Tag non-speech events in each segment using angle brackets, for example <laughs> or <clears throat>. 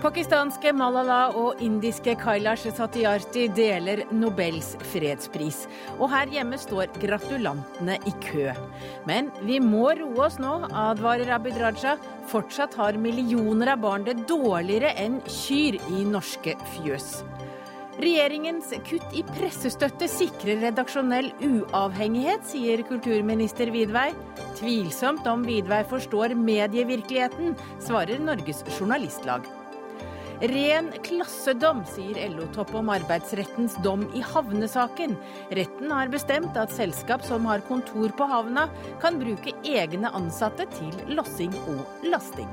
Pakistanske Malala og indiske Kailash Satyarthi deler Nobels fredspris. Og her hjemme står gratulantene i kø. Men vi må roe oss nå, advarer Abid Raja. Fortsatt har millioner av barn det dårligere enn kyr i norske fjøs. Regjeringens kutt i pressestøtte sikrer redaksjonell uavhengighet, sier kulturminister Vidvei. Tvilsomt om Vidvei forstår medievirkeligheten, svarer Norges Journalistlag. Ren klassedom, sier LO-topp om arbeidsrettens dom i havnesaken. Retten har bestemt at selskap som har kontor på havna, kan bruke egne ansatte til lossing og lasting.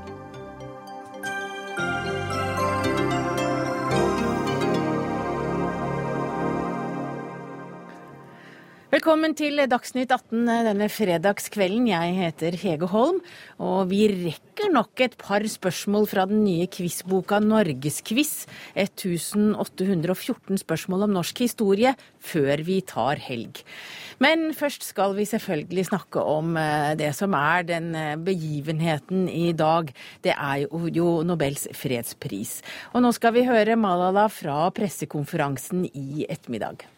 Velkommen til Dagsnytt 18 denne fredagskvelden. Jeg heter Hege Holm, og vi rekker nok et par spørsmål fra den nye quizboka Norgesquiz. 1814 spørsmål om norsk historie før vi tar helg. Men først skal vi selvfølgelig snakke om eh, det som er den eh, begivenheten i dag. Det er jo Nobels fredspris. Og nå skal vi høre Malala fra pressekonferansen i ettermiddag.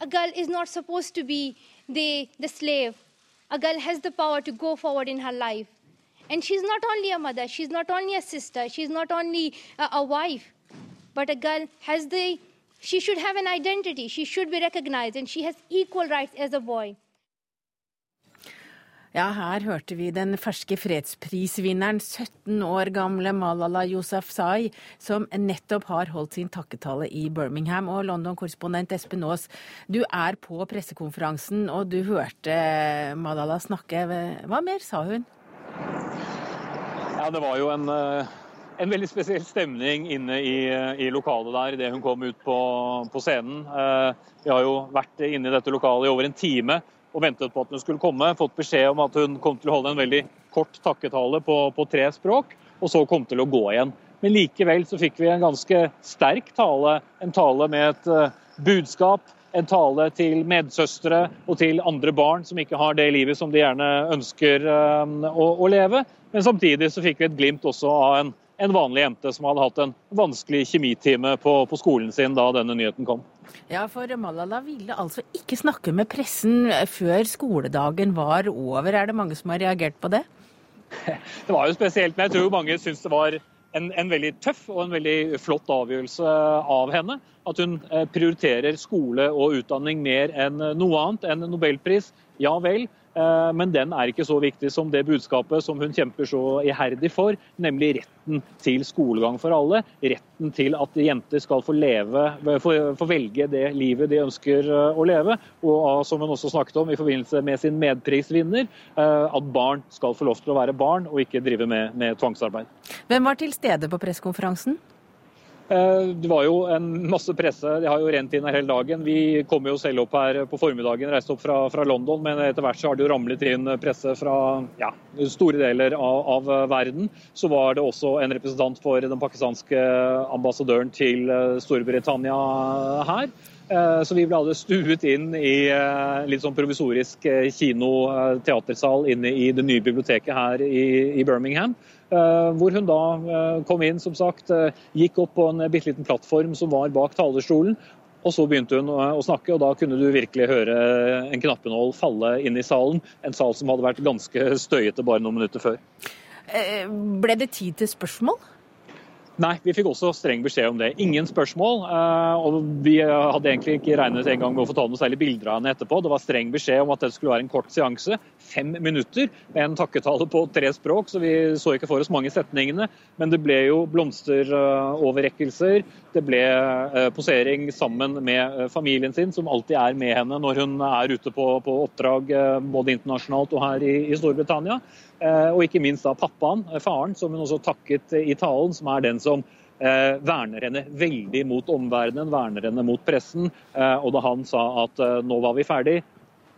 A girl is not supposed to be the, the slave. A girl has the power to go forward in her life. And she's not only a mother, she's not only a sister, she's not only a, a wife, but a girl has the, she should have an identity, she should be recognized, and she has equal rights as a boy. Ja, her hørte vi den ferske fredsprisvinneren, 17 år gamle Malala Yousafzai, som nettopp har holdt sin takketale i Birmingham. Og London-korrespondent Espen Aas, du er på pressekonferansen, og du hørte Malala snakke. Hva mer sa hun? Ja, det var jo en, eh, en veldig spesiell stemning inne i, i lokalet der idet hun kom ut på, på scenen. Eh, vi har jo vært inne i dette lokalet i over en time og ventet på at hun skulle komme. Fått beskjed om at hun kom til å holde en veldig kort takketale på, på tre språk, og så kom til å gå igjen. Men likevel så fikk vi en ganske sterk tale, en tale med et uh, budskap. En tale til medsøstre og til andre barn som ikke har det livet som de gjerne ønsker uh, å, å, leve. Men samtidig så fikk vi et glimt også av en, en vanlig jente som hadde hatt en vanskelig kjemitime på, på skolen sin da denne nyheten kom. Ja, for Malala ville altså ikke snakke med pressen før skoledagen var over. Er det mange som har reagert på det? <laughs> Det var jo spesielt, men jeg tror mange syns det var en, en, veldig tøff og en veldig flott avgjørelse av henne. At hun eh, prioriterer skole og utdanning mer enn noe annet enn nobelpris. Ja vel, Eh, men den er ikke så viktig som det budskapet som hun kjemper så iherdig for, nemlig retten til skolegang for alle. Retten til at jenter skal få, leve, få, velge det livet de ønsker eh, å leve. Og som hun også snakket om i forbindelse med sin medprisvinner, eh, at barn skal få lov til å være barn og ikke drive med, med tvangsarbeid. Hvem var til stede på pressekonferansen? Eh, det var jo en masse presse, de har jo rent inn her hele dagen. Vi kom jo selv opp her på formiddagen, reiste opp fra, fra London, men etter hvert så har det jo ramlet inn presse fra ja, store deler av, av, verden. Så var det også en representant for den pakistanske ambassadøren til eh, Storbritannia her. Eh, så vi ble alle stuet inn i litt sånn provisorisk kino-teatersal inne i det nye biblioteket her i, i Birmingham. Eh, hvor hun da eh, kom inn, som sagt, eh, gikk opp på en bitte liten plattform som var bak talerstolen. Og så begynte hun å snakke, og da kunne du virkelig høre en knappenål falle inn i salen. En sal som hadde vært ganske støyete bare noen minutter før. Ble det tid til spørsmål? Nei, vi fikk også streng beskjed om det. Ingen spørsmål. Eh, og vi hadde egentlig ikke regnet en gang med å få ta noe særlig bilder av henne etterpå. Det var streng beskjed om at det skulle være en kort seanse. Fem minutter med en takketale på tre språk, så vi så ikke for oss mange setningene. Men det ble jo blomsteroverrekkelser. Det ble eh, posering sammen med eh, familien sin, som alltid er med henne når hun er ute på, på oppdrag både internasjonalt og her i, i Storbritannia. Eh, og ikke minst da pappaen, eh, faren, som hun også takket i talen, som er den som eh, verner henne veldig mot omverdenen, verner henne mot pressen. Og da han sa at nå var vi ferdig,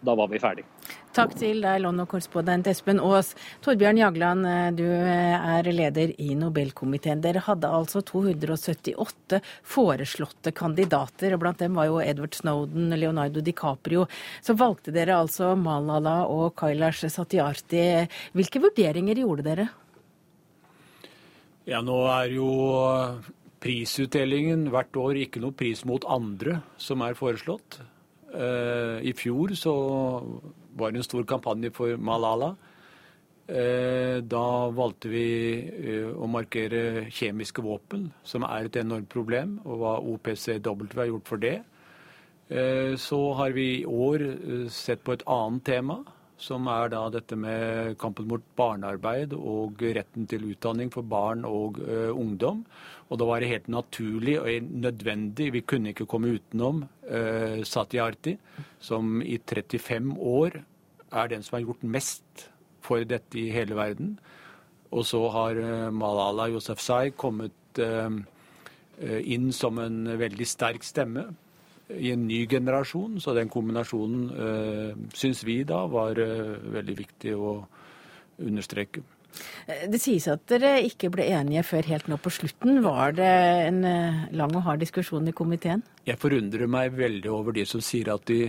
da var vi ferdig. Takk til deg, London-korrespondent Espen Aas. Torbjørn Jagland, du er leder i Nobelkomiteen. Dere hadde altså 278 foreslåtte kandidater, og blant dem var jo Edward Snowden, Leonardo DiCaprio. Så valgte dere altså Malala og Kailash Satyarti. Hvilke vurderinger gjorde dere? Ja, nå er jo prisutdelingen hvert år ikke noe pris mot andre som er foreslått. Eh, I fjor så var det en stor kampanje for Malala. Eh, da valgte vi eh, å markere kjemiske våpen, som er et enormt problem, og hva OPCW har gjort for det. Så har vi i år sett på et annet tema, som er da dette med kampen mot barnearbeid og retten til utdanning for barn og ungdom. Og da var det helt naturlig og nødvendig, vi kunne ikke komme utenom ø, Satyarti, som i 35 år er den som har gjort mest for dette i hele verden. Og så har uh, Malala Yousafzai kommet inn som en veldig sterk stemme i en ny generasjon. Så den kombinasjonen uh, syns vi da var veldig viktig å understreke. Det sies at dere ikke ble enige før helt nå på slutten. Var det en eh, lang og hard diskusjon i komiteen? Jeg forundrer meg veldig over de som sier at de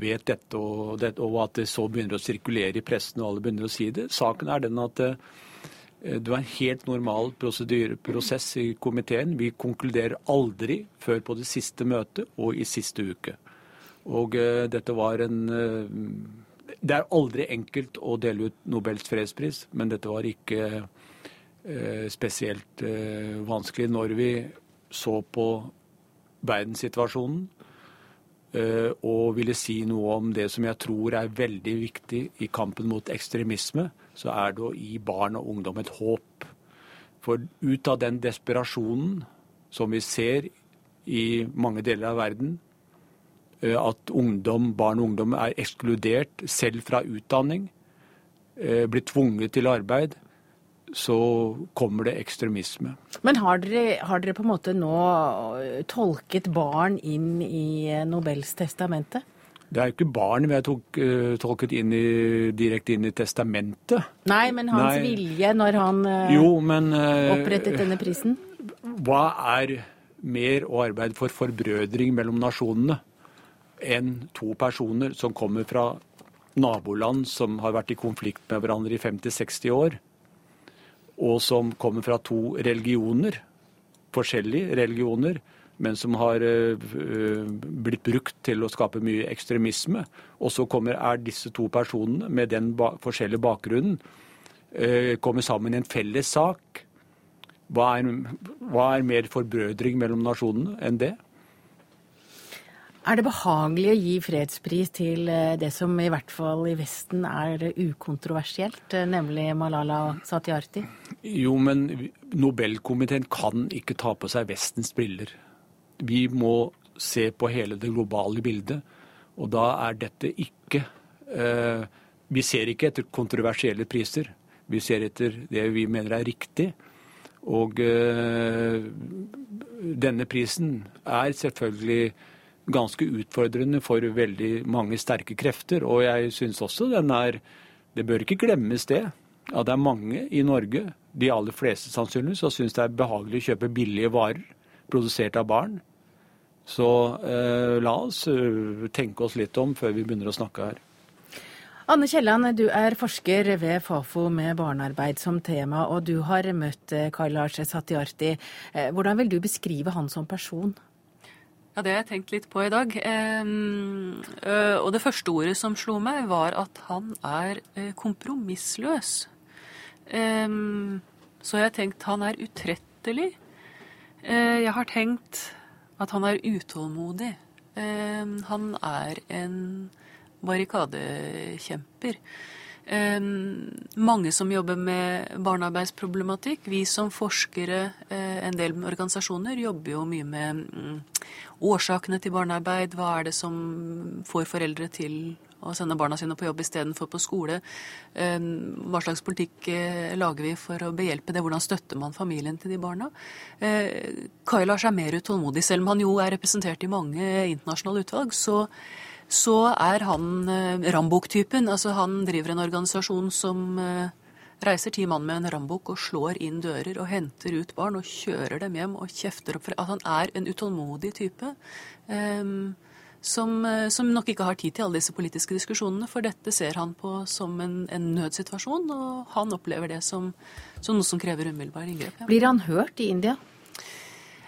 vet dette og, dette, og at det så begynner å sirkulere i pressen og alle begynner å si det. Saken er den at det var en helt normal prosess i komiteen. Vi konkluderer aldri før på det siste møtet og i siste uke. Og uh, dette var en uh, det er aldri enkelt å dele ut Nobels fredspris, men dette var ikke uh, spesielt eh, vanskelig når vi så på verdenssituasjonen eh, og ville si noe om det som jeg tror er veldig viktig i kampen mot ekstremisme, så er det å gi barn og ungdom et håp. For ut av den desperasjonen som vi ser i mange deler av verden, Eh, at ungdom, barn og ungdom er ekskludert selv fra utdanning, eh, blir tvunget til arbeid, så kommer det ekstremisme. Men har dere, har dere på en måte nå tolket barn inn i Nobels testamente? Det er jo ikke barn vi har tok, tolket inn i, direkte inn i testamentet. Nei, men hans Nei. vilje når han jo, men, opprettet denne prisen? Hva er mer å arbeide for forbrødring mellom nasjonene? enn to personer som kommer fra naboland som har vært i konflikt med hverandre i 50-60 år, og som kommer fra to religioner, forskjellige religioner, men som har uh, blitt brukt til å skape mye ekstremisme. Og så kommer, er disse to personene med den ba forskjellige bakgrunnen uh, kommer sammen i en felles sak. Hva er, hva er mer forbrødring mellom nasjonene enn det? Er det behagelig å gi fredspris til eh, det som i hvert fall i Vesten er ukontroversielt, eh, nemlig Malala Satyarthi? Jo, men Nobelkomiteen kan ikke ta på seg Vestens briller. Vi må se på hele det globale bildet, og da er dette ikke eh, Vi ser ikke etter kontroversielle priser. Vi ser etter det vi mener er riktig. Og eh, denne prisen er selvfølgelig ganske utfordrende for veldig mange sterke krefter. Og jeg syns også den er Det bør ikke glemmes det. At det er mange i Norge, de aller fleste sannsynligvis, som syns det er behagelig å kjøpe billige varer produsert av barn. Så eh, la oss uh, tenke oss litt om før vi begynner å snakke her. Anne Kielland, du er forsker ved Fafo med barnearbeid som tema, og du har møtt Karl Lars Satyarthi. Eh, hvordan vil du beskrive han som person? Ja, det har jeg tenkt litt på i dag. og det første ordet som slo meg, var at han er kompromissløs. så jeg har tenkt han er utrettelig. Jeg har tenkt at han er utålmodig. han er en barrikadekjemper. Mange som jobber med barnearbeidsproblematikk. Vi som forskere, eh, en del organisasjoner, jobber jo mye med mm, årsakene til barnearbeid. Hva er det som får foreldre til å sende barna sine på jobb istedenfor på skole? Hva slags politikk eh, lager vi for å behjelpe det? Hvordan støtter man familien til de barna? Kai Lars er mer utålmodig. Selv om han jo er representert i mange internasjonale utvalg, så så er han eh, Rambukk-typen. Altså han driver en organisasjon som eh, reiser ti mann med en rambukk og slår inn dører og henter ut barn og kjører dem hjem og kjefter opp at han er en utålmodig type. Um, som, eh, som, nok ikke har tid til alle disse politiske diskusjonene, for dette ser han på som en, en nødsituasjon, og han opplever det som, som noe som krever umiddelbar inngrep. Ja. Blir han hørt i India?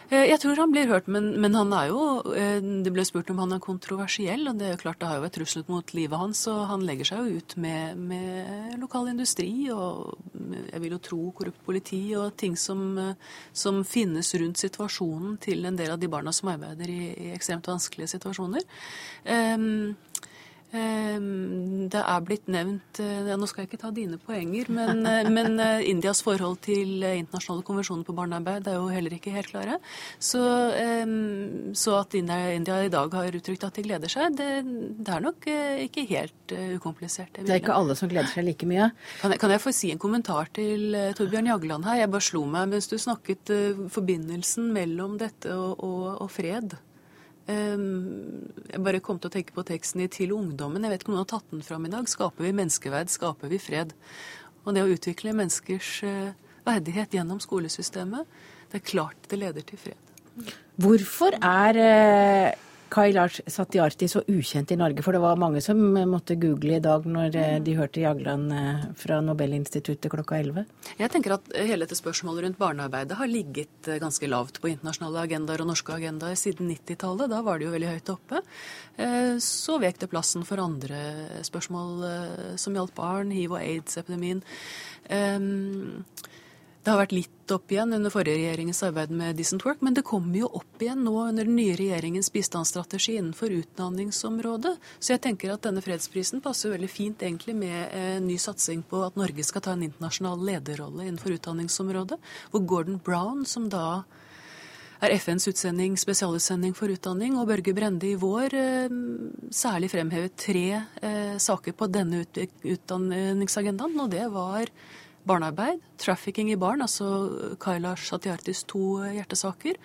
Eh, jeg tror han blir hørt, men, men, han er jo eh, Det ble spurt om han er kontroversiell, og det er jo klart det har jo vært truslet mot livet hans, og han legger seg jo ut med, med lokal industri og jeg vil jo tro korrupt politi og ting som, som, finnes rundt situasjonen til en del av de barna som arbeider i, i ekstremt vanskelige situasjoner. Um, det er blitt nevnt eh, Nå skal jeg ikke ta dine poenger, men, eh, <laughs> men eh, Indias forhold til internasjonale konvensjoner på barnearbeid er jo heller ikke helt klare. Så, ehm, så at India, India, i dag har uttrykt at de gleder seg, det, det er nok ikke helt ukomplisert. Det er ikke alle som gleder seg like mye? Kan jeg, kan jeg få si en kommentar til Torbjørn Jagland her? Jeg bare slo meg mens du snakket forbindelsen mellom dette og, og, og fred. Ehm, jeg bare kom til å tenke på teksten i 'Til ungdommen'. Jeg vet ikke om noen har tatt den fram i dag. Skaper vi menneskeverd, skaper vi fred. Og det å utvikle menneskers eh, verdighet gjennom skolesystemet, det er klart det leder til fred. Hvorfor er eh, Lars Satyarti så ukjent i Norge? For det var mange som måtte google i dag når eh, de hørte Jagland eh, fra Nobelinstituttet klokka 11. Jeg tenker at hele dette spørsmålet rundt barnearbeidet har ligget eh, ganske lavt på internasjonale agendaer og norske agendaer siden 90-tallet. Da var det jo veldig høyt oppe. Så vek det plassen for andre spørsmål som gjaldt barn, hiv- og aids-epidemien. Det har vært litt opp igjen under forrige regjeringens arbeid med Decent Work, men det kommer jo opp igjen nå under den nye regjeringens bistandsstrategi innenfor utdanningsområdet. Så jeg tenker at denne fredsprisen passer veldig fint egentlig med en ny satsing på at Norge skal ta en internasjonal lederrolle innenfor utdanningsområdet, hvor Gordon Brown, som da er FNs utsending, spesialutsending for utdanning, og Børge Brende i vår eh, særlig fremhevet tre eh, saker på denne utdanningsagendaen, og det var barnearbeid, trafficking i barn, altså Kailash Satyartis to hjertesaker,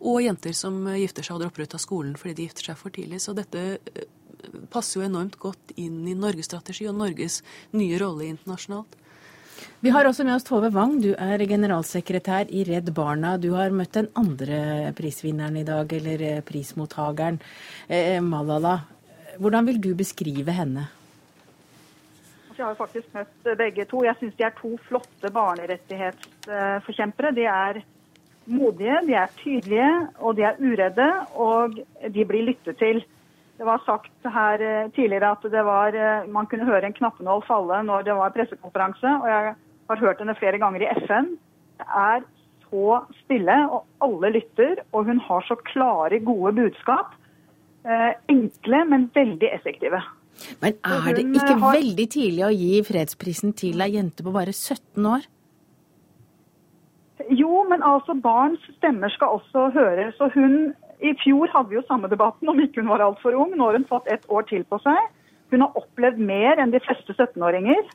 og jenter som gifter seg og dropper ut av skolen fordi de gifter seg for tidlig. Så dette eh, passer jo enormt godt inn i Norges strategi og Norges nye rolle internasjonalt. Vi har også med oss Tove Wang, du er generalsekretær i Redd Barna. Du har møtt den andre prisvinneren i dag, eller prismottageren, prismottakeren, eh, Malala. Hvordan vil du beskrive henne? Jeg har faktisk møtt begge to. Jeg syns de er to flotte barnerettighetsforkjempere. De er modige, de er tydelige og de er uredde, og de blir lyttet til. Det var sagt her eh, tidligere at var, eh, man kunne høre en knappenål falle når det var pressekonferanse, og jeg har hørt henne flere ganger i FN. Det er så stille, og alle lytter, og hun har så klare, gode budskap. Eh, enkle, men veldig effektive. Men er det ikke har... veldig tidlig å gi fredsprisen til ei jente på bare 17 år? Jo, men altså barns stemmer skal også høres. Og hun I fjor hadde vi jo samme debatten om ikke hun var altfor ung. Nå har hun fått et år til på seg. Hun har opplevd mer enn de fleste 17-åringer.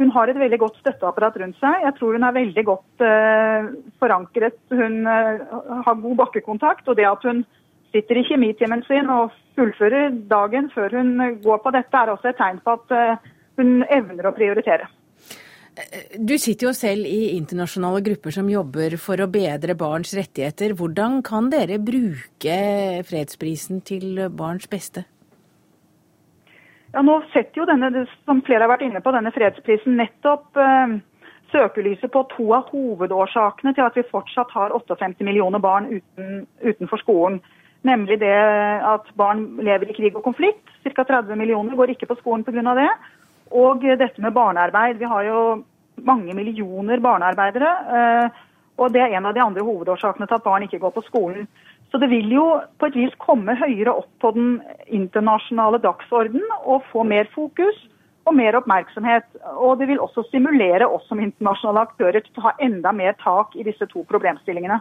Hun har et veldig godt støtteapparat rundt seg. Jeg tror hun er veldig godt uh, forankret. Hun uh, har god bakkekontakt. Og det at hun sitter i kjemitimen sin og fullfører dagen før hun går på dette, er også et tegn på at eh, hun evner å prioritere. Du sitter jo selv i internasjonale grupper som jobber for å bedre barns rettigheter. Hvordan kan dere bruke fredsprisen til barns beste? Ja, nå setter jo denne, som flere har vært inne på, denne fredsprisen nettopp eh, søkelyset på to av hovedårsakene til at vi fortsatt har 58 millioner barn uten, utenfor skolen. Nemlig det at barn lever i krig og konflikt. Ca. 30 millioner går ikke på skolen pga. det. Og dette med barnearbeid. Vi har jo mange millioner barnearbeidere. Eh, og det er en av de andre hovedårsakene til at barn ikke går på skolen. Så det vil jo på et vis komme høyere opp på den internasjonale dagsorden og få mer fokus og mer oppmerksomhet. Og det vil også stimulere oss som internasjonale aktører til å ha enda mer tak i disse to problemstillingene.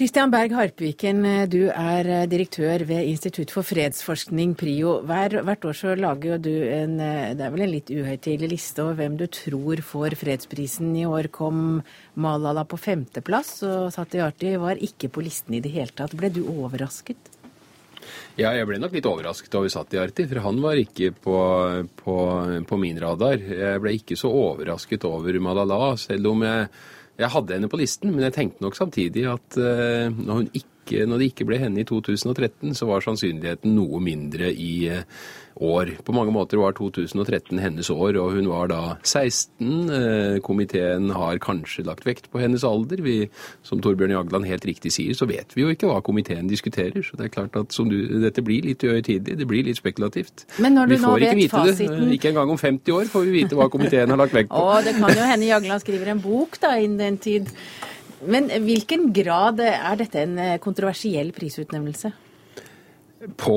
Kristian Berg Harpviken, du er eh, direktør ved Institutt for fredsforskning, PRIO. Hver, hvert år så lager jo du en, eh, det er vel en litt uhøytidelig liste over hvem du tror får fredsprisen. I år kom Malala på femteplass, og Satyarti var ikke på listen i det hele tatt. Ble du overrasket? Ja, jeg ble nok litt overrasket over Satyarti, for han var ikke på, på, på, min radar. Jeg ble ikke så overrasket over Malala, selv om jeg, jeg hadde henne på listen. Men jeg tenkte nok samtidig at når hun ikke, når, det ikke ble henne i 2013, så var sannsynligheten noe mindre i uh, år. På mange måter var 2013 hennes år, og hun var da 16. Eh, komiteen har kanskje lagt vekt på hennes alder. Vi, som Torbjørn Jagland helt riktig sier, så vet vi jo ikke hva komiteen diskuterer. Så det er klart at du, dette blir litt uhøytidelig, det blir litt spekulativt. Men når du vi nå får vet ikke vite fasiten... det. Ikke engang om 50 år får vi vite hva komiteen har lagt vekt på. Å, det kan jo hende Jagland skriver en bok da innen den tid. Men hvilken grad er dette en kontroversiell prisutnevnelse? På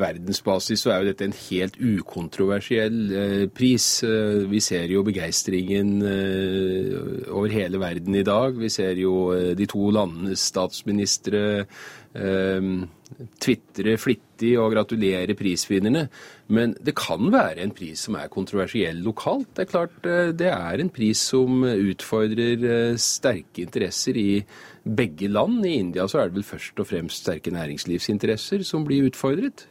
verdensbasis så er jo dette en helt ukontroversiell eh, pris. Eh, vi ser jo begeistringen eh, over hele verden i dag. Vi ser jo de to landenes statsministre tvitre flittig og gratulere prisvinnerne. Men det kan være en pris som er kontroversiell lokalt. Det er klart det er en pris som utfordrer sterke interesser i begge land. I India så er det vel først og fremst sterke næringslivsinteresser som blir utfordret.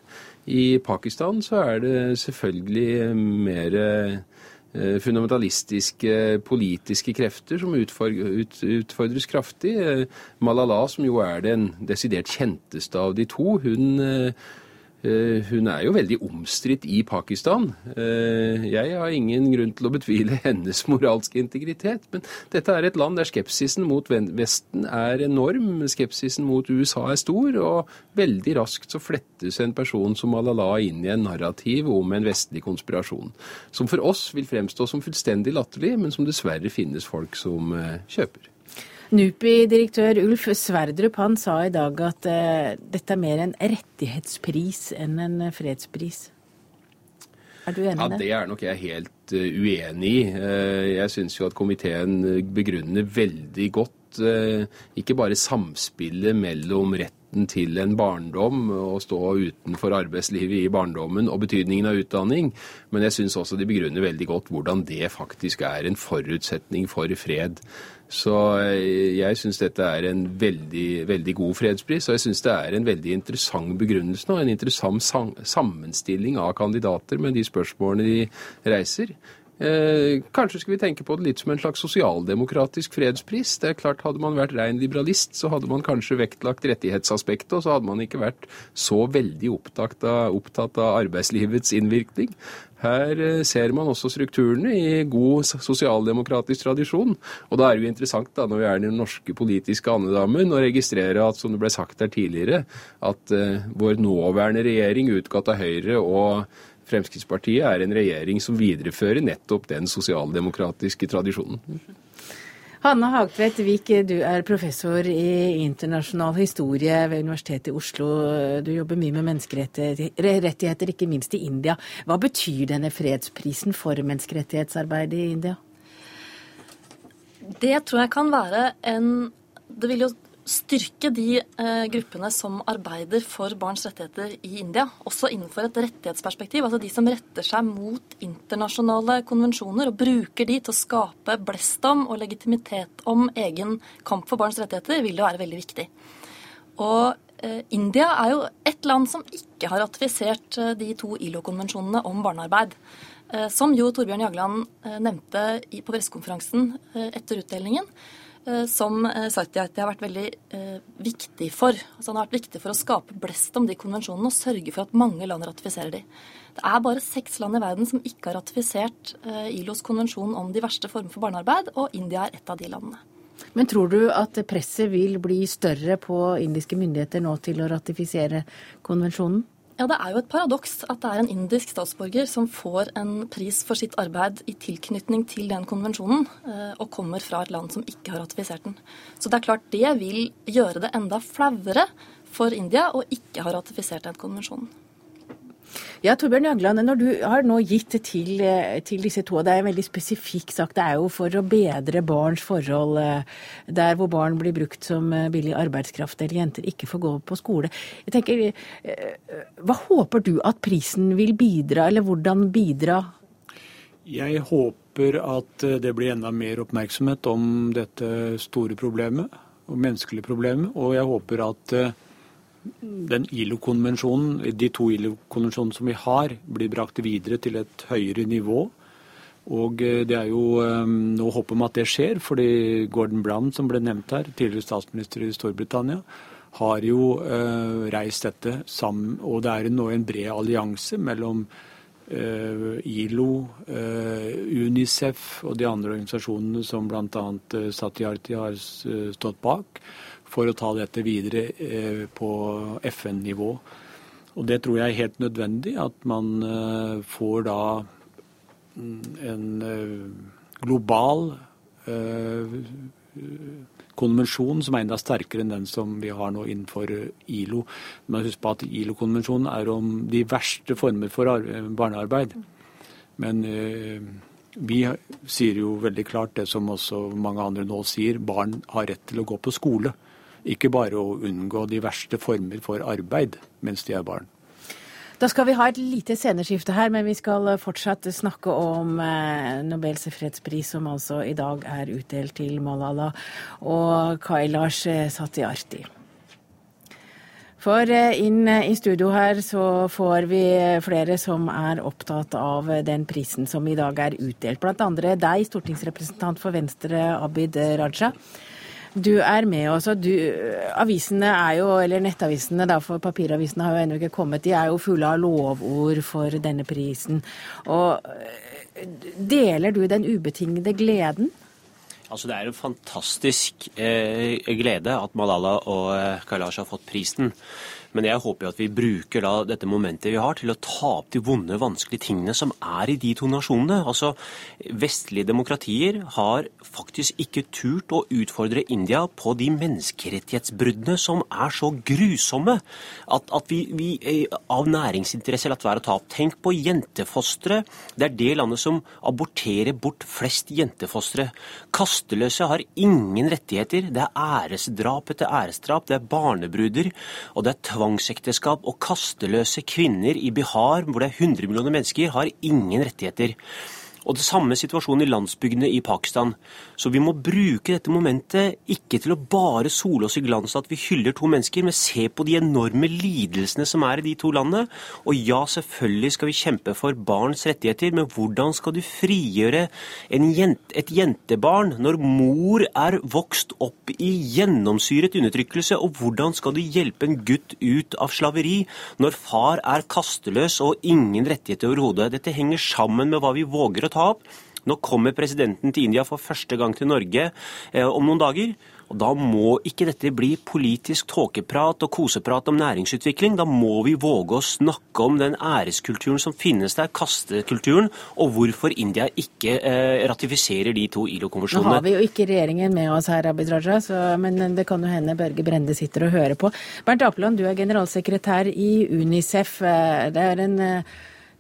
I Pakistan så er det selvfølgelig mer eh, fundamentalistiske politiske krefter som utfordres kraftig. Malala, som jo er den desidert kjenteste av de to, hun eh, Eh, hun er jo veldig omstridt i Pakistan. Eh, jeg har ingen grunn til å betvile hennes moralske integritet, men dette er et land der skepsisen mot Vesten er enorm. Skepsisen mot USA er stor, og veldig raskt så flettes en person som Malala inn i en narrativ om en vestlig konspirasjon. Som for oss vil fremstå som fullstendig latterlig, men som dessverre finnes folk som eh, kjøper. NUPI-direktør Ulf Sverdrup han sa i dag at uh, dette er mer en rettighetspris enn en fredspris. Er du enig i det? Ja, Det er nok jeg helt uh, uenig i. Uh, jeg syns jo at komiteen begrunner veldig godt ikke bare samspillet mellom retten til en barndom og stå utenfor arbeidslivet i barndommen og betydningen av utdanning, men jeg syns også de begrunner veldig godt hvordan det faktisk er en forutsetning for fred. Så eh, jeg syns dette er en veldig, veldig god fredspris, og jeg syns det er en veldig interessant begrunnelse nå. En interessant sammenstilling av kandidater med de spørsmålene de reiser. Eh, kanskje skal vi tenke på det litt som en slags sosialdemokratisk fredspris. Det er klart, Hadde man vært rein liberalist, så hadde man kanskje vektlagt rettighetsaspektet, og så hadde man ikke vært så veldig opptatt av, opptatt av arbeidslivets innvirkning. Her eh, ser man også strukturene i god sosialdemokratisk tradisjon. Og da er det jo interessant, da, når vi er i den norske politiske andedammen, å registrere at, som det ble sagt her tidligere, at uh, vår nåværende regjering, utgått av Høyre og Fremskrittspartiet, er en regjering som viderefører nettopp den sosialdemokratiske tradisjonen. Hanne Hagtvedt Vik, du er professor i internasjonal historie ved Universitetet i Oslo. Du jobber mye med menneskerettigheter, ikke minst i India. Hva betyr denne fredsprisen for menneskerettighetsarbeidet i India? Det tror jeg kan være en Det vil jo styrke de eh, gruppene som arbeider for barns rettigheter i India, også innenfor et rettighetsperspektiv. Altså de som retter seg mot internasjonale konvensjoner og bruker de til å skape blest om og legitimitet om egen kamp for barns rettigheter, vil jo være veldig viktig. Og eh, India er jo et land som ikke har ratifisert eh, de to ILO-konvensjonene om barnearbeid. Eh, som jo Torbjørn Jagland eh, nevnte i, på pressekonferansen eh, etter utdelingen. Eh, som eh, Satyarti har vært veldig eh, viktig for. Altså han har vært viktig for å skape blest om de konvensjonene og sørge for at mange land ratifiserer de. Det er bare seks land i verden som ikke har ratifisert ILOs konvensjon om de verste former for barnearbeid, og India er et av de landene. Men tror du at presset vil bli større på indiske myndigheter nå til å ratifisere konvensjonen? Ja, Det er jo et paradoks at det er en indisk statsborger som får en pris for sitt arbeid i tilknytning til den konvensjonen, eh, og kommer fra et land som ikke har ratifisert den. Så det er klart det vil gjøre det enda flauere for India å ikke ha ratifisert den konvensjonen. Ja, Torbjørn Jagland, når du har nå gitt til, eh, til disse to, og det er en veldig spesifikk sak, det er jo for å bedre barns forhold eh, der hvor barn blir brukt som eh, billig arbeidskraft eller jenter ikke får gå på skole. Jeg tenker, Hva håper du at prisen vil bidra, eller hvordan bidra? Jeg håper at det blir enda mer oppmerksomhet om dette store problemet, og menneskelige problemet, og jeg håper at den ILO-konvensjonen, de to ILO-konvensjonene som vi har, blir brakt videre til et høyere nivå. Og det er jo Nå håp om at det skjer, fordi Gordon Brown, som ble nevnt her, tidligere statsminister i Storbritannia, har jo uh, reist dette sammen. Og det er nå en bred allianse mellom ILO, Unicef og de andre organisasjonene som bl.a. Satyarti har stått bak, for å ta dette videre på FN-nivå. Og det tror jeg er helt nødvendig, at man får da mm, en global konvensjon som er enda sterkere enn den som vi har nå innenfor eh, ILO. Men husk på at ILO-konvensjonen er om de verste former for barnearbeid. Men eh, vi sier jo veldig klart det som også mange andre nå sier, barn har rett til å gå på skole. Ikke bare å unngå de verste former for arbeid mens de er barn. Da skal vi ha et lite sceneskifte her, men vi skal fortsatt snakke om eh, Nobels fredspris, som altså i dag er utdelt til Malala og Kailash Satyarthi. For eh, inn i studio her så får vi flere som er opptatt av den prisen som i dag er utdelt. Blant andre deg, stortingsrepresentant for Venstre, Abid Raja. Du er med oss. Du, avisene er jo, eller nettavisene da, for papiravisene har jo ennå ikke kommet, de er jo fulle av lovord for denne prisen. Og eh, deler du den ubetingede gleden? Altså Det er en fantastisk eh, glede at Malala og eh, Kailash har fått prisen. Men jeg håper at vi bruker da dette momentet vi har til å ta opp de vonde, vanskelige tingene som er i de to nasjonene. Altså, Vestlige demokratier har faktisk ikke turt å utfordre India på de menneskerettighetsbruddene som er så grusomme at, at vi, vi, eh, av næringsinteresse latt være å ta opp. Tenk på jentefostre. Det er det landet som aborterer bort flest jentefostre. Kasteløse har ingen rettigheter. Det er æresdrap etter æresdrap. Det er barnebruder, og det er tvang tvangsekteskap og kasteløse kvinner i Bihar, hvor det er 100 millioner mennesker, har ingen rettigheter. Og det samme situasjonen i landsbygdene i Pakistan. Så vi må bruke dette momentet ikke til å bare sole oss i glans at vi hyller to mennesker, men se på de enorme lidelsene som er i de to landene. Og ja, selvfølgelig skal vi kjempe for barns rettigheter, men hvordan skal du frigjøre jente, et jentebarn når mor er vokst opp i gjennomsyret undertrykkelse? Og hvordan skal du hjelpe en gutt ut av slaveri når far er kasteløs og ingen rettigheter overhodet? Dette henger sammen med hva vi våger å ta opp. Nå kommer presidenten til India for første gang til Norge eh, om noen dager. Og Da må ikke dette bli politisk tåkeprat og koseprat om næringsutvikling. Da må vi våge å snakke om den æreskulturen som finnes der, kastekulturen, og hvorfor India ikke eh, ratifiserer de to ILO-konvensjonene. Nå har vi jo ikke regjeringen med oss her, Abid Raja, så, men det kan jo hende Børge Brende sitter og hører på. Bernt Apeland, du er generalsekretær i Unicef. Eh, det er en eh,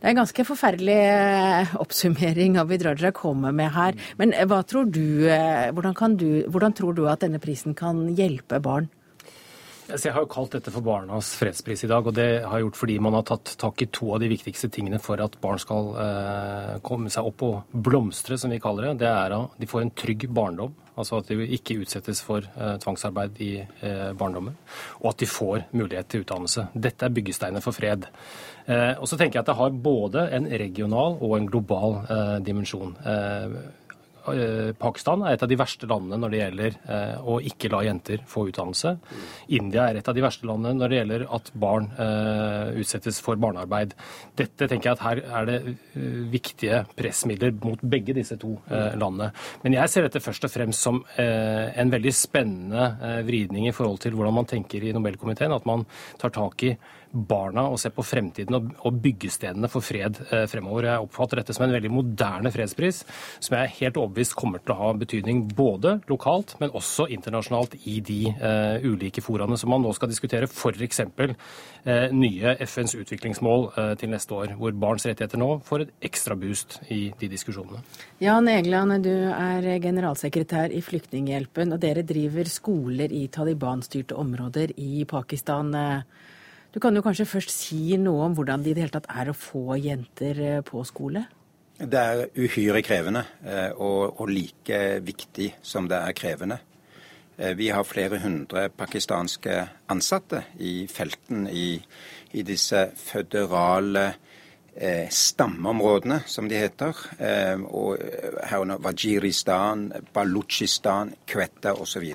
det er en ganske forferdelig eh, oppsummering Abid Raja kommer med her. Men eh, hva tror du, eh, hvordan, du, hvordan tror du at denne prisen kan hjelpe barn? Jeg har jo kalt dette for Barnas fredspris i dag, og det har jeg gjort fordi man har tatt tak i to av de viktigste tingene for at barn skal eh, komme seg opp og blomstre, som vi kaller det. Det er at de får en trygg barndom, altså at de ikke utsettes for eh, tvangsarbeid i eh, barndommen, og at de får mulighet til utdannelse. Dette er byggesteiner for fred. Eh, og så tenker jeg at det har både en regional og en global eh, dimensjon. Eh, Pakistan er et av de verste landene når det gjelder å ikke la jenter få utdannelse. India er et av de verste landene når det gjelder at barn utsettes for barnearbeid. Dette tenker jeg at her er det viktige pressmidler mot begge disse to landene. Men jeg ser dette først og fremst som en veldig spennende vridning i forhold til hvordan man tenker i Nobelkomiteen. At man tar tak i barna og se på fremtiden og, byggestedene for fred eh, fremover. Jeg oppfatter dette som en veldig moderne fredspris, som jeg er helt overbevist kommer til å ha betydning både lokalt, men også internasjonalt i de uh, ulike foraene som man nå skal diskutere. F.eks. Uh, nye FNs utviklingsmål til neste år, hvor barns rettigheter nå får et ekstra boost i de diskusjonene. Jan Egeland, du er generalsekretær i Flyktninghjelpen, og dere driver skoler i Taliban-styrte områder i Pakistan. Du kan jo kanskje først si noe om hvordan det i det hele tatt er å få jenter eh, på skole? Det er uhyre krevende, eh, og, og like viktig som det er krevende. Vi har flere hundre pakistanske ansatte i felten i, i disse føderale eh, stammeområdene, som de heter. Eh, og herunder Wajiristan, Balutsjistan, Kvetta osv.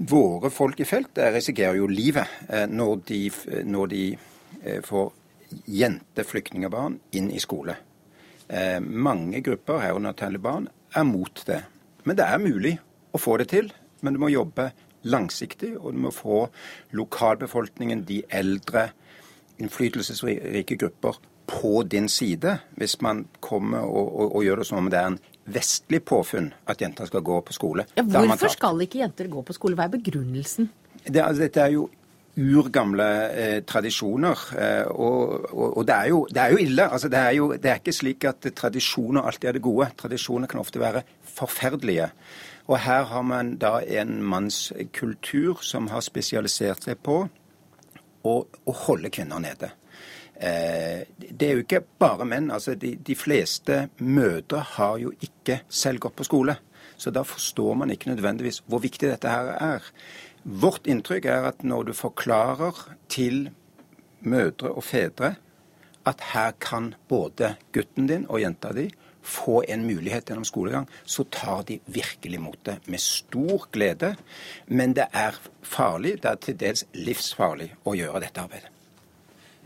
Våre folk i felt risikerer jo livet eh, når de, når de eh, får jenteflyktningebarn inn i skole. Eh, mange grupper, herunder Taliban, er mot det. Men det er mulig å få det til. Men du må jobbe langsiktig, og du må få lokalbefolkningen, de eldre, innflytelsesrike grupper på din side, hvis man kommer og, og, og gjør det som om det er en vestlig påfunn at jenter skal gå på skole. Ja, hvorfor skal ikke jenter gå på skole? Hva er begrunnelsen? Det, altså, dette er jo urgamle eh, tradisjoner. Eh, og, og, og det, er jo, det, er jo, ille. Altså, det, er jo, det er ikke slik at tradisjoner alltid er det gode. Tradisjoner kan ofte være forferdelige. Og her har man da en mannskultur som har spesialisert seg på å, å holde kvinner nede. Eh, det er jo ikke bare menn. altså de, de, fleste mødre har jo ikke selv gått på skole. Så da forstår man ikke nødvendigvis hvor viktig dette her er. Vårt inntrykk er at når du forklarer til mødre og fedre at her kan både gutten din og jenta di få en mulighet gjennom skolegang, så tar de virkelig imot det med stor glede. Men det er farlig, det er til dels livsfarlig å gjøre dette arbeidet.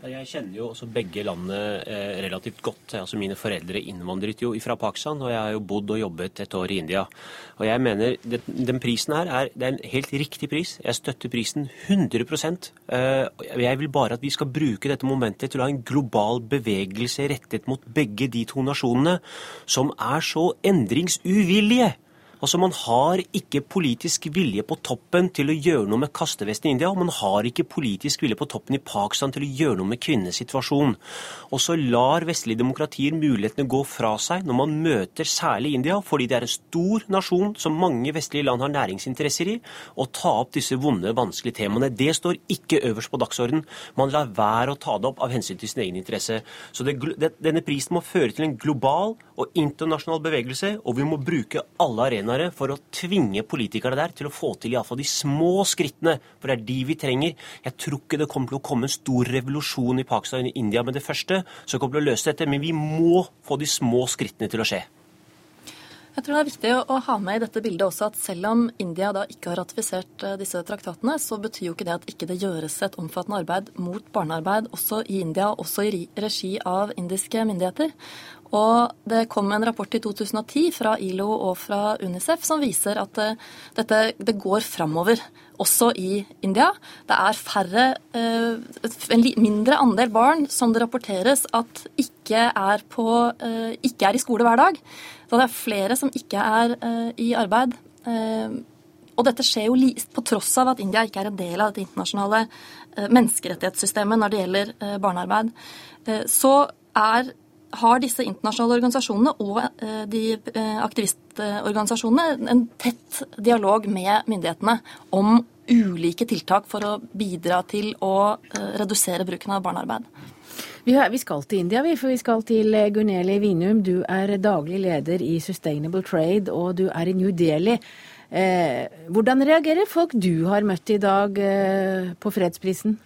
Jeg kjenner jo også begge landene eh, relativt godt. Altså Mine foreldre innvandret jo fra Pakistan, og jeg har jo bodd og jobbet et år i India. Og jeg mener Den prisen her er, det er en helt riktig pris. Jeg støtter prisen 100 eh, Jeg vil bare at vi skal bruke dette momentet til å ha en global bevegelse rettet mot begge de to nasjonene som er så endringsuvillige. Altså, Man har ikke politisk vilje på toppen til å gjøre noe med kastevesten i India, og man har ikke politisk vilje på toppen i Pakistan til å gjøre noe med kvinnenes situasjon. Og så lar vestlige demokratier mulighetene gå fra seg når man møter særlig India, fordi det er en stor nasjon som mange vestlige land har næringsinteresser i, å ta opp disse vonde, vanskelige temaene. Det står ikke øverst på dagsorden. Man lar være å ta det opp av hensyn til sin egen interesse. Så det, denne prisen må føre til en global og internasjonal bevegelse, og vi må bruke alle arenaer arenaer for å tvinge politikerne der til å få til iallfall de små skrittene, for det er de vi trenger. Jeg tror ikke det kommer til å komme en stor revolusjon i Pakistan og India med det første, som kommer til å løse dette, men vi må få de små skrittene til å skje. Jeg tror det er viktig å ha med i dette bildet også at selv om India da ikke har ratifisert eh, disse traktatene, så betyr jo ikke det at ikke det gjøres et omfattende arbeid mot barnearbeid også i India, også i regi av indiske myndigheter. Og det kom en rapport i 2010 fra ILO og fra Unicef som viser at eh, dette det går framover, også i India. Det er færre, eh, en mindre andel barn som det rapporteres at ikke er, på, eh, ikke er i skole hver dag. Så det er flere som ikke er i arbeid. Og dette skjer jo på tross av at India ikke er en del av dette internasjonale menneskerettighetssystemet når det gjelder barnearbeid. Så er har disse internasjonale organisasjonene og eh, de eh, aktivistorganisasjonene en tett dialog med myndighetene om ulike tiltak for å bidra til å eh, redusere bruken av barnearbeid. Vi skal til India, for vi skal til Guneli Vinum. Du er daglig leder i Sustainable Trade, og du er i New Delhi. hvordan reagerer folk du har møtt i dag på fredsprisen?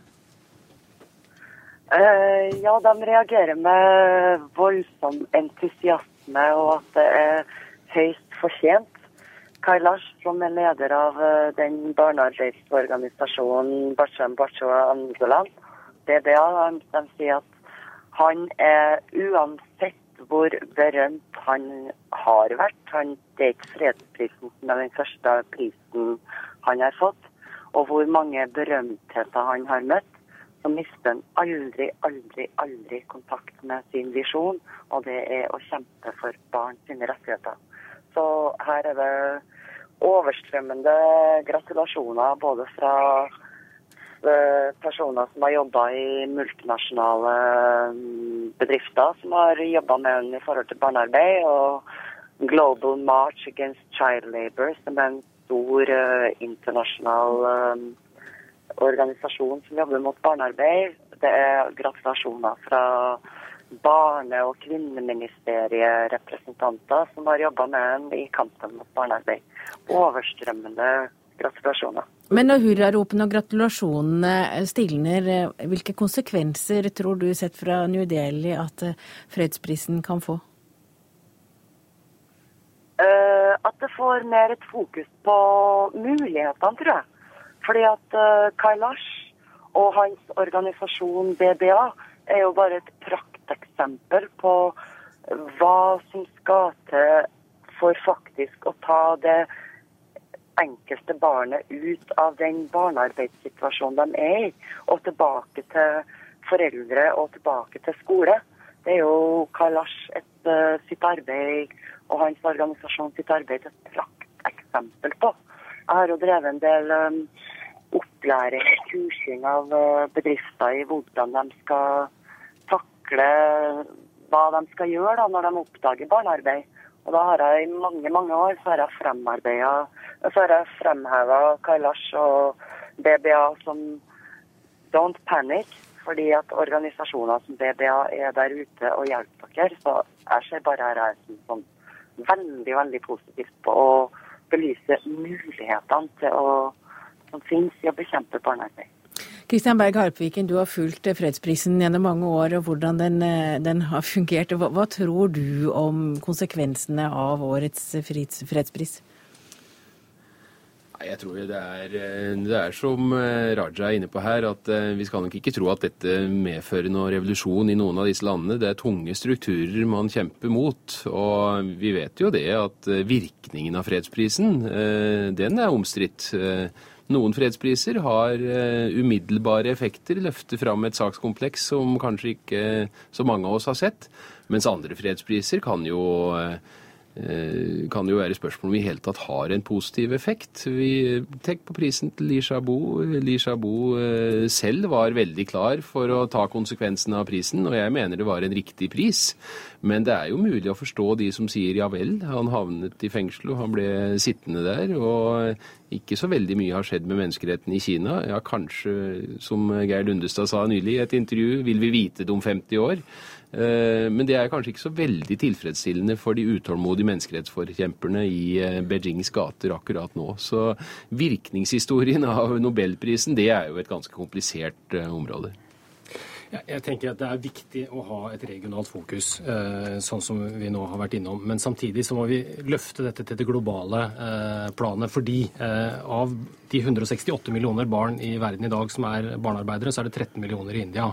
Uh, ja, de reagerer med voldsom entusiasme og at det er høyst fortjent. Kailash, som er leder av uh, den barnearbeidsorganisasjonen Bacham Bachoa Angolan, de, de sier at han er uansett hvor berømt han har vært. Han, det er ikke fredsprisen som er den første prisen han har fått, og hvor mange berømtheter han har møtt så mister en aldri, aldri, aldri kontakt med sin visjon, og det er å kjempe for barn sine rettigheter. Så her er det overstrømmende gratulasjoner både fra eh, personer som har jobba i multinasjonale mm, bedrifter, som har jobba med henne i forhold til barnearbeid, og Global March Against Child Labour, som er en stor uh, internasjonal uh, organisasjon som jobber mot barnearbeid. Det er gratulasjoner fra barne- og kvinneministerierepresentanter som har jobba med en i kampen mot barnearbeid. Overstrømmende gratulasjoner. Men når hurraropene og gratulasjonene stilner, hvilke konsekvenser tror du sett fra New Delhi at fredsprisen kan få? Uh, at det får mer et fokus på mulighetene, tror jeg. Fordi at uh, Kailash og hans organisasjon BBA er jo bare et prakteksempel på hva som skal til for faktisk å ta det enkelte barnet ut av den barnearbeidssituasjonen de er i, og tilbake til foreldre og tilbake til skole. Det er jo Kailash et, uh, sitt arbeid og hans organisasjon sitt arbeid et prakteksempel på. Jeg har jo drevet en del opplæring kursing av uh, bedrifter i hvordan de skal takle hva de skal gjøre da, når de oppdager barnearbeid. Og da har jeg i mange mange år så har jeg fremarbeida Så har jeg fremheva Kailash og BBA som don't panic. Fordi at organisasjoner som BBA er der ute og hjelper dere. Så jeg ser bare her som sånn veldig, veldig positivt på å belyse mulighetene til å, som finnes i å bekjempe barnearbeid. Kristian Berg Harpviken, du har fulgt fredsprisen gjennom mange år, og hvordan den, den har fungert. Hva, hva, tror du om konsekvensene av årets fredspris? Jeg tror det er, det er, som Raja er inne på her, at vi skal nok ikke tro at dette medfører noen revolusjon i noen av disse landene. Det er tunge strukturer man kjemper mot. Og vi vet jo det at virkningen av fredsprisen, den er omstridt. Noen fredspriser har umiddelbare effekter, løfter fram et sakskompleks som kanskje ikke så mange av oss har sett. Mens andre fredspriser kan jo kan jo være spørsmål om vi i hele tatt har en positiv effekt. Vi, Tenk på prisen til Li Xiaobo. Li Xiaobo selv var veldig klar for å ta konsekvensene av prisen, og jeg mener det var en riktig pris. Men det er jo mulig å forstå de som sier ja vel, han havnet i fengsel og han ble sittende der. Og ikke så veldig mye har skjedd med menneskeretten i Kina. Ja, kanskje, som Geir Lundestad sa nylig i et intervju, vil vi vite det om 50 år. Men det er kanskje ikke så veldig tilfredsstillende for de utålmodige menneskerettsforkjemperne i Beijings gater akkurat nå. Så virkningshistorien av nobelprisen, det er jo et ganske komplisert område. Ja, jeg tenker at Det er viktig å ha et regionalt fokus, sånn som vi nå har vært innom. Men samtidig så må vi løfte dette til det globale planet. Fordi av de 168 millioner barn i verden i dag som er barnearbeidere, så er det 13 millioner i India.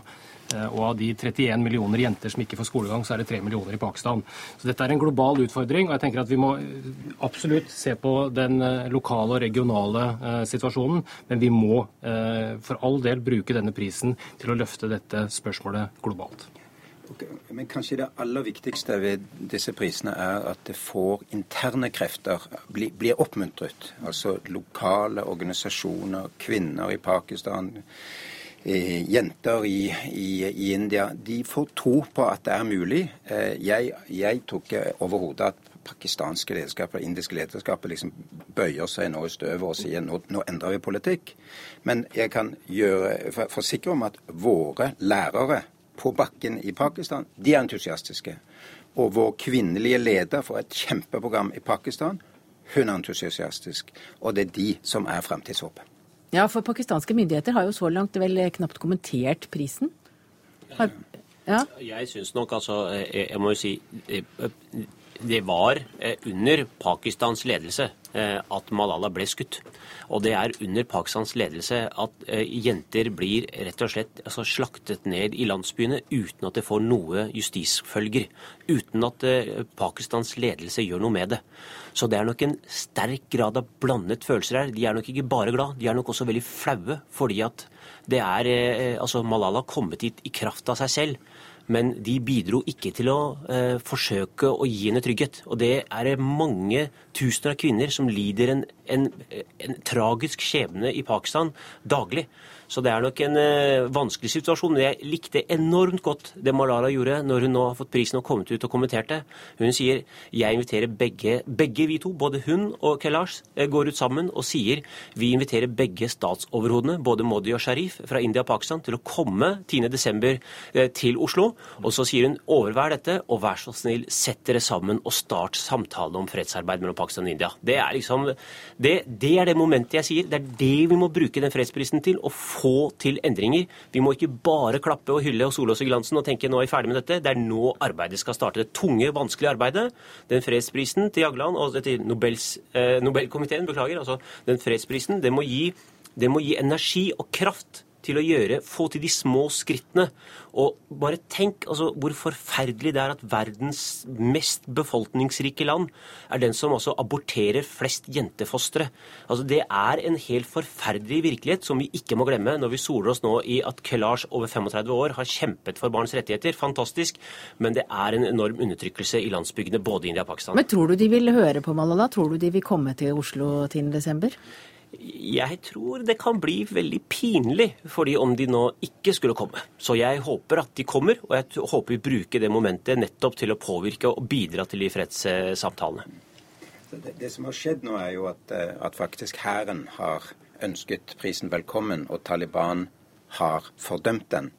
Og av de 31 millioner jenter som ikke får skolegang, så er det 3 millioner i Pakistan. Så dette er en global utfordring, og jeg tenker at vi må absolutt se på den lokale og regionale situasjonen. Men vi må for all del bruke denne prisen til å løfte dette spørsmålet globalt. Men kanskje det aller viktigste ved disse prisene er at det får interne krefter bli, blir oppmuntret. Altså lokale organisasjoner, kvinner i Pakistan jenter i, i, i, India, de får tro på at det er mulig. Jeg, jeg tror ikke overhodet at pakistanske lederskapet, indiske lederskapet liksom bøyer seg nå i støvet og sier nå, nå endrer vi politikk. Men jeg kan gjøre, forsikre om at våre lærere på bakken i Pakistan, de er entusiastiske. Og vår kvinnelige leder for et kjempeprogram i Pakistan, hun er entusiastisk. Og det er de som er fremtidshåpet. Ja, for pakistanske myndigheter har jo så langt vel knapt kommentert prisen. Har, ja? Jeg syns nok altså Jeg må jo si det var under Pakistans ledelse at Malala ble skutt. Og det er under Pakistans ledelse at jenter blir rett og slett altså, slaktet ned i landsbyene uten at det får noe justisfølger. Uten at Pakistans ledelse gjør noe med det. Så det er nok en sterk grad av blandet følelser her. De er nok ikke bare glad, de er nok også veldig flaue. Fordi at det er Altså, Malala har kommet hit i kraft av seg selv. Men de bidro ikke til å eh, forsøke å gi henne trygghet. Og det er mange tusener av kvinner som lider en en, en tragisk skjebne i Pakistan daglig. Så det er nok en eh, vanskelig situasjon. Men jeg likte enormt godt det Malala gjorde når hun nå har fått prisen og kommet ut og kommenterte. Hun sier jeg inviterer begge, begge vi to, både hun og Kailash, eh, går ut sammen og sier vi inviterer begge statsoverhodene, både Modi og Sharif fra India og Pakistan, til å komme 10.12. Eh, til Oslo. Og så sier hun overvær dette, og vær så snill, sett dere sammen og start samtale om fredsarbeid mellom Pakistan og India. Det er liksom, det, det er det momentet jeg sier. Det er det vi må bruke den fredsprisen til. å få til endringer. Vi må ikke bare klappe og hylle og sole oss i glansen og tenke nå er vi ferdig med dette. Det er nå arbeidet skal starte. Det tunge, vanskelige arbeidet. Den fredsprisen til Jagland og til Nobels, eh, Nobelkomiteen, beklager, altså den fredsprisen, det må, gi, det må gi energi og kraft til å gjøre, få til de små skrittene. Og bare tenk altså, hvor forferdelig det er at verdens mest befolkningsrike land er den som altså aborterer flest jentefostre. Altså, det er en helt forferdelig virkelighet som vi ikke må glemme når vi soler oss nå i at Kelash over 35 år har kjempet for barns rettigheter. Fantastisk. Men det er en enorm undertrykkelse i landsbygdene både i India og Pakistan. Men tror du de vil høre på Malala? Tror du de vil komme til Oslo 10.12.? Jeg tror det kan bli veldig pinlig for de om de nå ikke skulle komme. Så jeg håper at de kommer, og jeg håper vi bruker det momentet nettopp til å påvirke og bidra til de fredssamtalene. Det, det, som har skjedd nå, er jo at, eh, at faktisk hæren har ønsket prisen velkommen, og Taliban har fordømt den.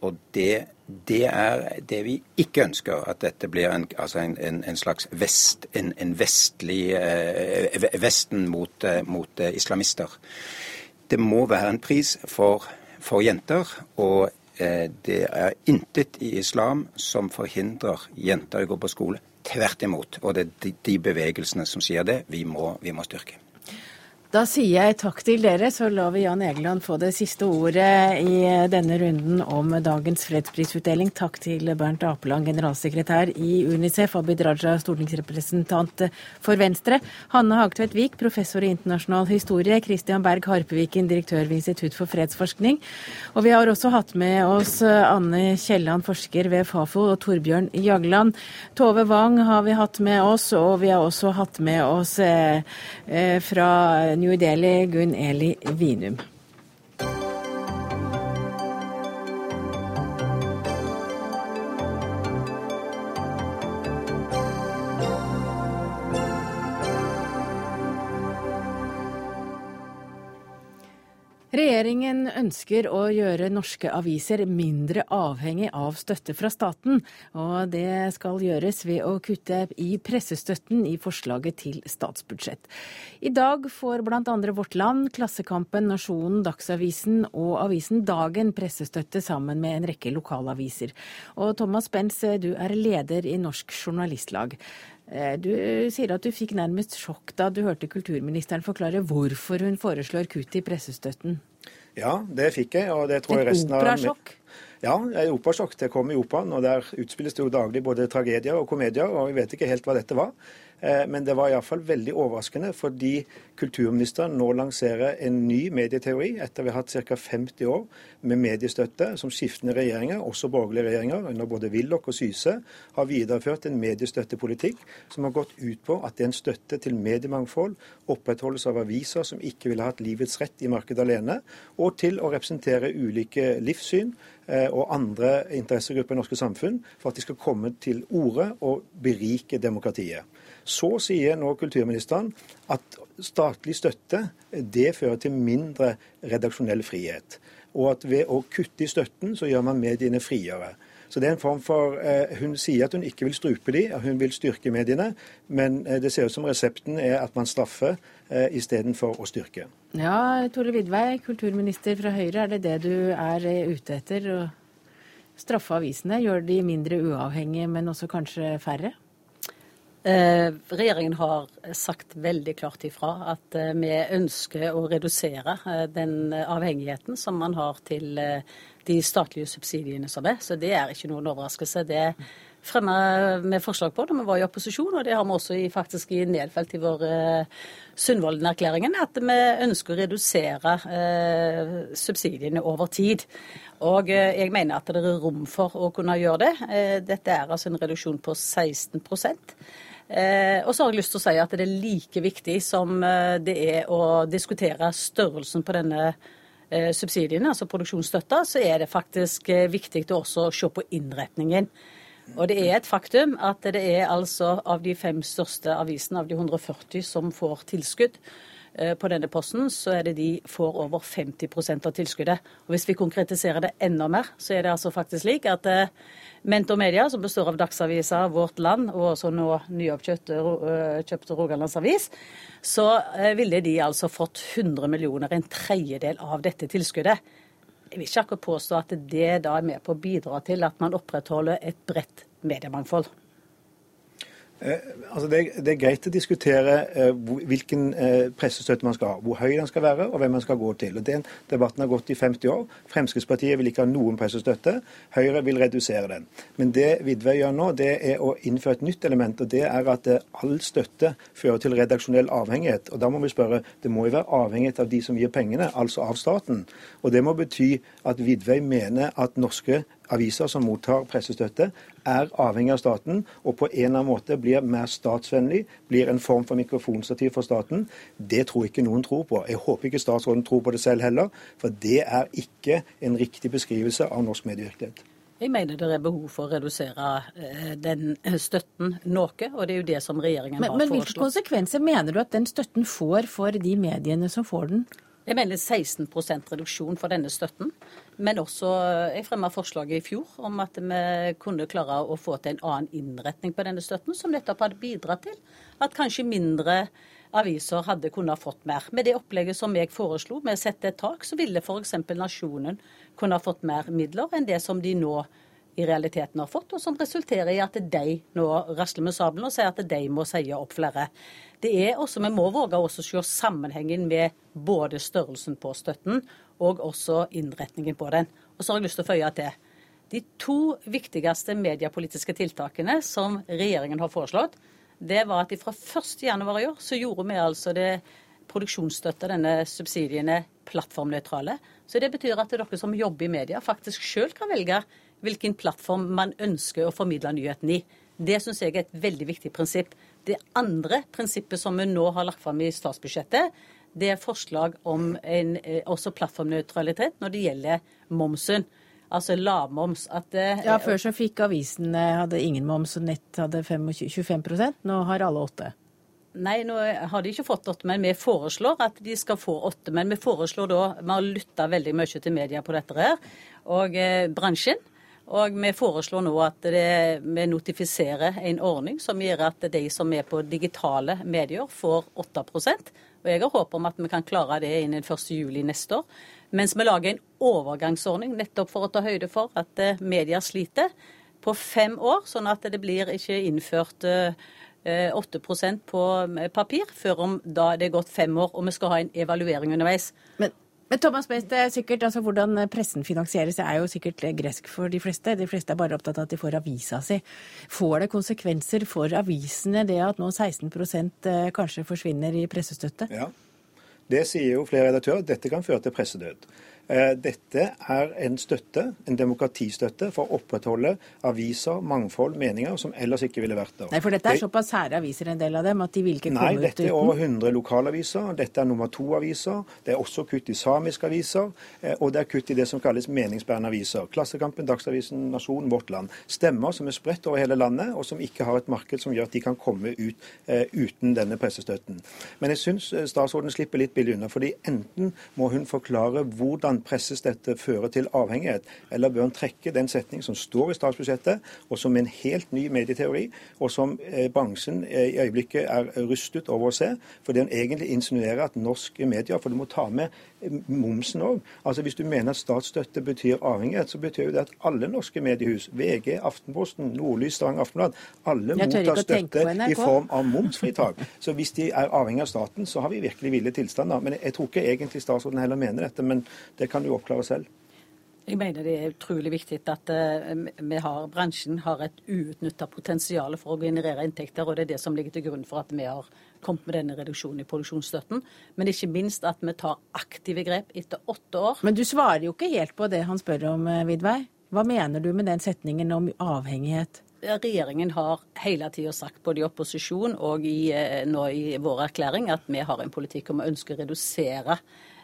Og det, det, er det vi ikke ønsker, at dette blir en, altså en, en, en slags vest, en, vestlig eh, Vesten mot, eh, mot eh, islamister. Det må være en pris for, for jenter. og eh, det er intet i islam som forhindrer jenter å gå på skole. Tvert imot. Og det er de, de bevegelsene som sier det, vi må, vi må styrke. Da sier jeg takk til dere, så lar vi Jan Egeland få det siste ordet i denne runden om dagens fredsprisutdeling. Takk til Bernt Apeland, generalsekretær i Unicef, Abid Raja, stortingsrepresentant for Venstre, Hanne Hagtvedt Wiik, professor i internasjonal historie, Christian Berg Harpeviken, direktør ved Institutt for fredsforskning. Og vi har også hatt med oss Anne Kielland, forsker ved Fafo, og Torbjørn Jagland. Tove Wang har vi hatt med oss, og vi har også hatt med oss eh, eh fra New Delhi, Gunn Eli Vinum. Regjeringen ønsker å gjøre norske aviser mindre avhengig av støtte fra staten. Og det skal gjøres ved å kutte i pressestøtten i forslaget til statsbudsjett. I dag får bl.a. Vårt Land, Klassekampen, Nasjonen, Dagsavisen og avisen Dagen pressestøtte sammen med en rekke lokalaviser. Og Thomas Benz, du er leder i Norsk Journalistlag. Eh, du sier at du fikk nærmest sjokk da du hørte kulturministeren forklare hvorfor hun foreslår kutt i pressestøtten. Ja, det fikk jeg. og det tror jeg resten av... Operasjokk? Ja, et operasjokk. Det kom i operaen, og der utspilles det jo daglig både tragedier og komedier, og jeg vet ikke helt hva dette var. Eh, men det var iallfall veldig overraskende, fordi kulturministeren nå lanserer en ny medieteori etter vi har hatt ca. 50 år med mediestøtte som skiftende regjeringer, også borgerlige regjeringer, under både Willoch og Syse, har videreført en mediestøttepolitikk som har gått ut på at det er en støtte til mediemangfold, opprettholdelse av aviser som ikke ville hatt livets rett i markedet alene, og til å representere ulike livssyn eh, og andre interessegrupper i norske samfunn for at de skal komme til orde og berike demokratiet. Så sier nå kulturministeren at statlig støtte det fører til mindre redaksjonell frihet. Og at ved å kutte i støtten, så gjør man mediene friere. Så det er en form for, eh, Hun sier at hun ikke vil strupe de, hun vil styrke mediene. Men eh, det ser ut som resepten er at man straffer eh, istedenfor å styrke. Ja, Tore Vidvei, kulturminister fra Høyre, er det det du er ute etter? Å straffe avisene? Gjøre de mindre uavhengige, men også kanskje færre? Eh, regjeringen har sagt veldig klart ifra at eh, vi ønsker å redusere eh, den avhengigheten som man har til de statlige subsidiene som er. Så det er ikke noen overraskelse. Det fremma vi forslag på da vi var i opposisjon, og det har vi også i, faktisk i nedfelt i vår Sundvolden-erklæringen, at vi ønsker å redusere subsidiene over tid. Og jeg mener at det er rom for å kunne gjøre det. Dette er altså en reduksjon på 16 Eh, og så har jeg lyst til å si at det er like viktig som eh, det er å diskutere størrelsen på denne eh, subsidiene, altså produksjonsstøtta, så er det faktisk eh, viktig å også se på innretningen. Og det er et faktum at det er altså av de fem største avisene, av de 140 som får tilskudd eh, på denne posten, så er det de får over 50% av tilskuddet. Og Hvis vi konkretiserer det enda mer, så er det altså faktisk slik at eh, Mentor Media, som består av Dagsavisa, Vårt Land og også nå nyoppkjøpte Rogalandsavis, Rogalands Avis, så eh, ville de altså fått 100 millioner, en tredjedel av dette tilskuddet. Jeg vil ikke akkurat påstå at det da er med på å bidra til at man opprettholder et bredt mediemangfold. Eh, altså det, det, er greit å diskutere eh, hvilken eh, pressestøtte man skal ha, hvor høy den skal være og hvem man skal gå til. Og Den debatten har gått i 50 år. Fremskrittspartiet vil ikke ha noen pressestøtte. Høyre vil redusere den. Men det Vidvei gjør nå, det er å innføre et nytt element. og det er at all støtte fører til redaksjonell avhengighet. Og Da må vi spørre, det må jo være avhengighet av de som gir pengene, altså av staten. Og Det må bety at Vidvei mener at norske aviser som mottar pressestøtte, er avhengig av staten og på en eller annen måte blir mer statsvennlig, blir en form for mikrofonstativ for staten. Det tror ikke noen tror på. Jeg håper ikke statsråden tror på det selv heller, for det er ikke en riktig beskrivelse av norsk medievirkelighet. Jeg mener det er behov for å redusere eh, den støtten noe, og det er jo det som regjeringen men, har men foreslått. Men hvilke konsekvenser mener du at den støtten får for de mediene som får den? Jeg mener 16% reduksjon for denne støtten. Men også Jeg fremma forslaget i fjor om at vi kunne klare å få til en annen innretning på denne støtten, som nettopp hadde bidratt til at kanskje mindre aviser hadde kunnet fått mer. Med det opplegget som jeg foreslo, med å sette et tak, så ville f.eks. Nasjonen kunne fått mer midler enn det som de nå i realiteten har fått, og som resulterer i at de nå rasler med sabelen og sier at de må si opp flere. Det er også, Vi må våge å se sammenhengen med både størrelsen på støtten og også innretningen på den. Og så har jeg lyst til å føye til. De to viktigste mediepolitiske tiltakene som regjeringen har foreslått, det var at fra 1.1 i år så gjorde vi altså det produksjonsstøtte, denne subsidiene, plattformnøytrale. Så det betyr at dere som jobber i media, faktisk sjøl kan velge hvilken plattform man ønsker å formidle nyheten i. Det syns jeg er et veldig viktig prinsipp. Det andre prinsippet som vi nå har lagt fram i statsbudsjettet, det er forslag om en, eh, også plattformnøytralitet når det gjelder momsen. Altså lavmoms. At, eh, ja, Før så fikk avisene hadde ingen moms, og nett hadde 25, 25 Nå har alle åtte. Nei, nå har de ikke fått åtte, men vi foreslår at de skal få åtte. Men vi foreslår da Vi har lytta veldig mye til media på dette her, og eh, bransjen. Og vi foreslår nå at det, vi notifiserer en ordning som gjør at de som er på digitale medier, får 8 Og jeg har håp om at vi kan klare det innen 1.7 neste år. Mens vi lager en overgangsordning nettopp for å ta høyde for at eh, media sliter på fem år, sånn at det blir ikke innført 8 eh, på papir før om da det er gått fem år, og vi skal ha en evaluering underveis. Men men Thomas Best, er sikkert, altså Hvordan pressen finansieres er jo sikkert gresk for de fleste. De fleste er bare opptatt av at de får avisa si. Får det konsekvenser for avisene det at nå 16 eh, kanskje forsvinner i pressestøtte? Ja, det sier jo flere redaktører. Dette kan føre til pressedød. Eh, dette er en støtte, en demokratistøtte, for å opprettholde aviser, mangfold, meninger som ellers ikke ville vært der. Nei, For dette er såpass sære aviser, en del av dem, at de vil ikke komme ut uten? Nei, dette er over 100 lokalaviser. Dette er nummer to-aviser. Det er også kutt i samiske aviser. Eh, og det er kutt i det som kalles meningsbærende aviser. Klassekampen, Dagsavisen, Nasjonen, Vårt Land. Stemmer som er spredt over hele landet, og som ikke har et marked som gjør at de kan komme ut eh, uten denne pressestøtten. Men jeg syns statsråden slipper litt billig unna. fordi enten må hun forklare hvordan kan presses dette føre til avhengighet, eller bør en trekke den setning som står i statsbudsjettet, og som er en helt ny medieteori, og som eh, bransjen eh, i øyeblikket er rustet over å se, fordi den egentlig insinuerer at norske medier For du må ta med momsen òg. Altså, hvis du mener at statsstøtte betyr avhengighet, så betyr det at alle norske mediehus, VG, Aftenposten, Nordlys, Stavanger Aftenblad, alle mottar støtte i form av momsfritak. Så hvis de er avhengig av staten, så har vi virkelig ville tilstander. Men jeg tror ikke egentlig statsråden heller mener dette, men det det kan du oppklare selv. Jeg mener det er utrolig viktig at uh, vi har, bransjen har et uutnytta potensial for å generere inntekter, og det er det som ligger til grunn for at vi har kommet med denne reduksjonen i produksjonsstøtten. Men ikke minst at vi tar aktive grep etter åtte år. Men du svarer jo ikke helt på det han spør om, Vidvei. Hva mener du med den setningen om avhengighet? Regjeringen har hele tida sagt, både i opposisjon og i, nå i vår erklæring, at vi har en politikk om å ønske å redusere Eh,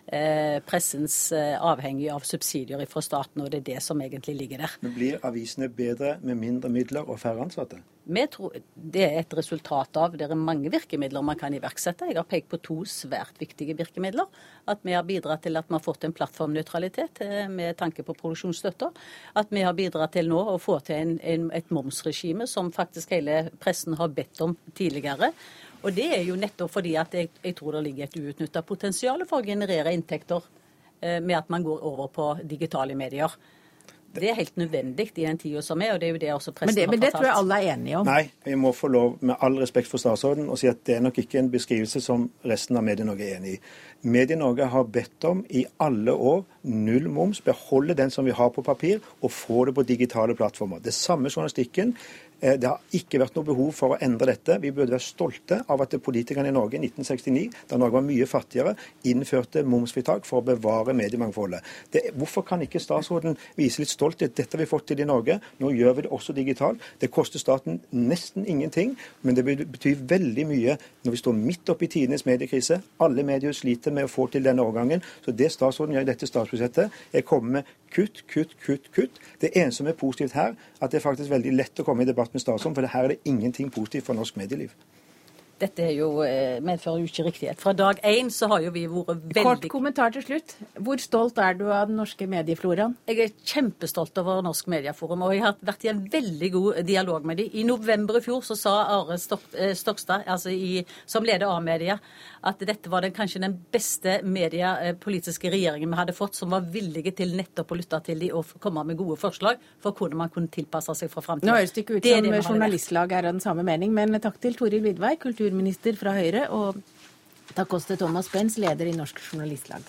pressens eh, avhengig av subsidier fra staten, og det er det som egentlig ligger der. Men Blir avisene bedre med mindre midler og færre ansatte? Tror Det er et resultat av det er mange virkemidler man kan iverksette. Jeg har pekt på to svært viktige virkemidler. At vi har bidratt til at vi har fått en plattformnøytralitet eh, med tanke på produksjonsstøtter. At vi har bidratt til nå å få til en, en, et momsregime som faktisk hele pressen har bedt om tidligere. Og det er jo nettopp fordi at jeg, jeg tror det ligger et uutnytta potensial for å generere inntekter eh, med at man går over på digitale medier. Det er helt nødvendig i den tida som er, og det er jo det også pressen men det, har fortalt. Men det tror jeg alle er enige om. Nei, vi må få lov, med all respekt for statsråden, å si at det er nok ikke en beskrivelse som resten av Medie-Norge er enig i. Medie-Norge har bedt om i alle år null moms, beholde den som vi har på papir, og få det på digitale plattformer. Det samme journalistikken det har ikke vært noe behov for å endre dette. Vi burde være stolte av at politikerne i Norge i 1969, da Norge var mye fattigere, innførte momsfritak for å bevare mediemangfoldet. Det, hvorfor kan ikke statsråden vise litt stolthet? Dette har vi fått til i Norge. Nå gjør vi det også digitalt. Det koster staten nesten ingenting, men det betyr veldig mye når vi står midt oppe i tidenes mediekrise. Alle medier sliter med å få til denne overgangen. Så det statsråden gjør i dette statsbudsjettet, er å komme med kutt, kutt, kutt, kutt. Det eneste som er positivt her, at det er faktisk veldig lett å komme i debatt med statsråden, for her er det ingenting positivt for norsk medieliv. Dette jo, eh, medfører jo ikke riktighet. Fra dag én så har jo vi vært veldig Kort kommentar til slutt. Hvor stolt er du av den norske mediefloraen? Jeg er kjempestolt over Norsk Medieforum, og jeg har vært i en veldig god dialog med dem. I november i fjor så sa Are eh, Stokstad, altså i, som leder A-media, at dette var den, kanskje den beste mediepolitiske regjeringen vi hadde fått, som var villige til nettopp å lytte til dem og komme med gode forslag for hvordan man kunne tilpasse seg for framtiden. Nå høres det ikke ut som journalistlag er av den samme mening, men takk til Toril Vidvei, kultur kulturminister fra Høyre, og til Thomas Benz, leder i Norsk Journalistlag.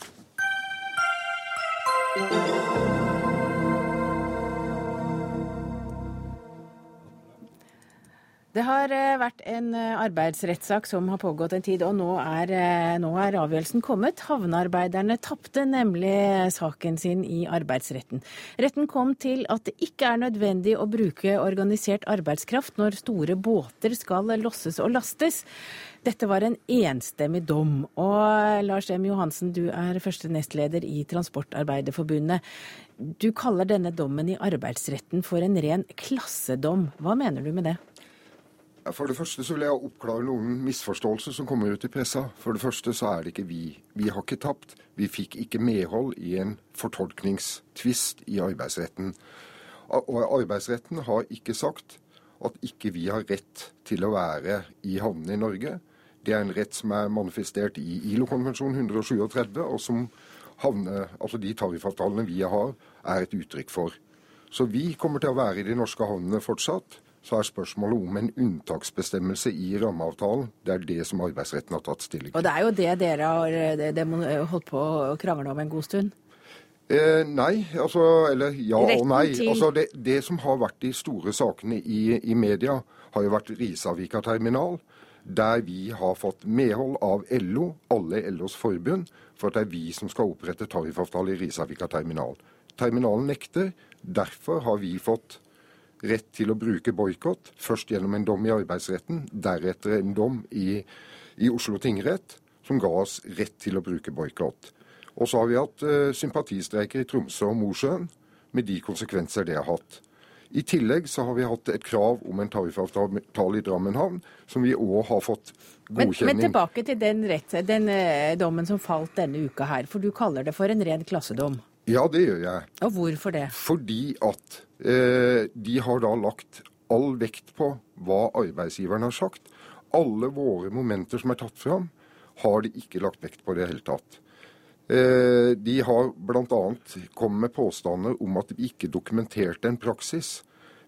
Det har eh, vært en eh, arbeidsrettssak som har pågått en tid, og nå er, eh, nå er avgjørelsen kommet. Havnearbeiderne tapte nemlig saken sin i arbeidsretten. Retten kom til at det ikke er nødvendig å bruke organisert arbeidskraft når store båter skal losses og lastes. Dette var en enstemmig dom. Og Lars M. Johansen, du er første nestleder i Transportarbeiderforbundet. Du kaller denne dommen i arbeidsretten for en ren klassedom. Hva mener du med det? For det første så vil jeg oppklare noen misforståelser som kommer ut i pressa. For det første så er det ikke vi. Vi har ikke tapt. Vi fikk ikke medhold i en fortolkningstvist i arbeidsretten. Og arbeidsretten har ikke sagt at ikke vi har rett til å være i havnene i Norge. Det er en rett som er manifestert i ILO-konvensjon 137, og som havne, altså de tariffavtalene vi har, er et uttrykk for. Så vi kommer til å være i de norske havnene fortsatt så er spørsmålet om en unntaksbestemmelse i rammeavtalen. Det er det som arbeidsretten har tatt stilling til. Og det er jo det dere har holdt på å krangle om en god stund? Eh, nei, altså Eller ja og nei. Altså, det, det, som har vært de store sakene i, i media, har jo vært Risavika terminal. Der vi har fått medhold av LO, alle LOs forbund, for at det er vi som skal opprette tariffavtale i Risavika terminal. Terminalen nekter. Derfor har vi fått rett til å bruke boikott. Først gjennom en dom i arbeidsretten, deretter en dom i, i Oslo tingrett som ga oss rett til å bruke boikott. Og så har vi hatt uh, sympatistreiker i Tromsø og Mosjøen, med de konsekvenser det har hatt. I tillegg så har vi hatt et krav om en tariffavtale i Drammen havn, som vi òg har fått godkjenning men, men, tilbake til den, rett, den uh, dommen som falt denne uka her, for du kaller det for en ren klassedom? Ja, det gjør jeg. Og hvorfor det? Fordi at eh, de har da lagt all vekt på hva arbeidsgiveren har sagt. Alle våre momenter som er tatt fram, har de ikke lagt vekt på i det hele tatt. Eh, de har bl.a. kommet med påstander om at vi ikke dokumenterte en praksis.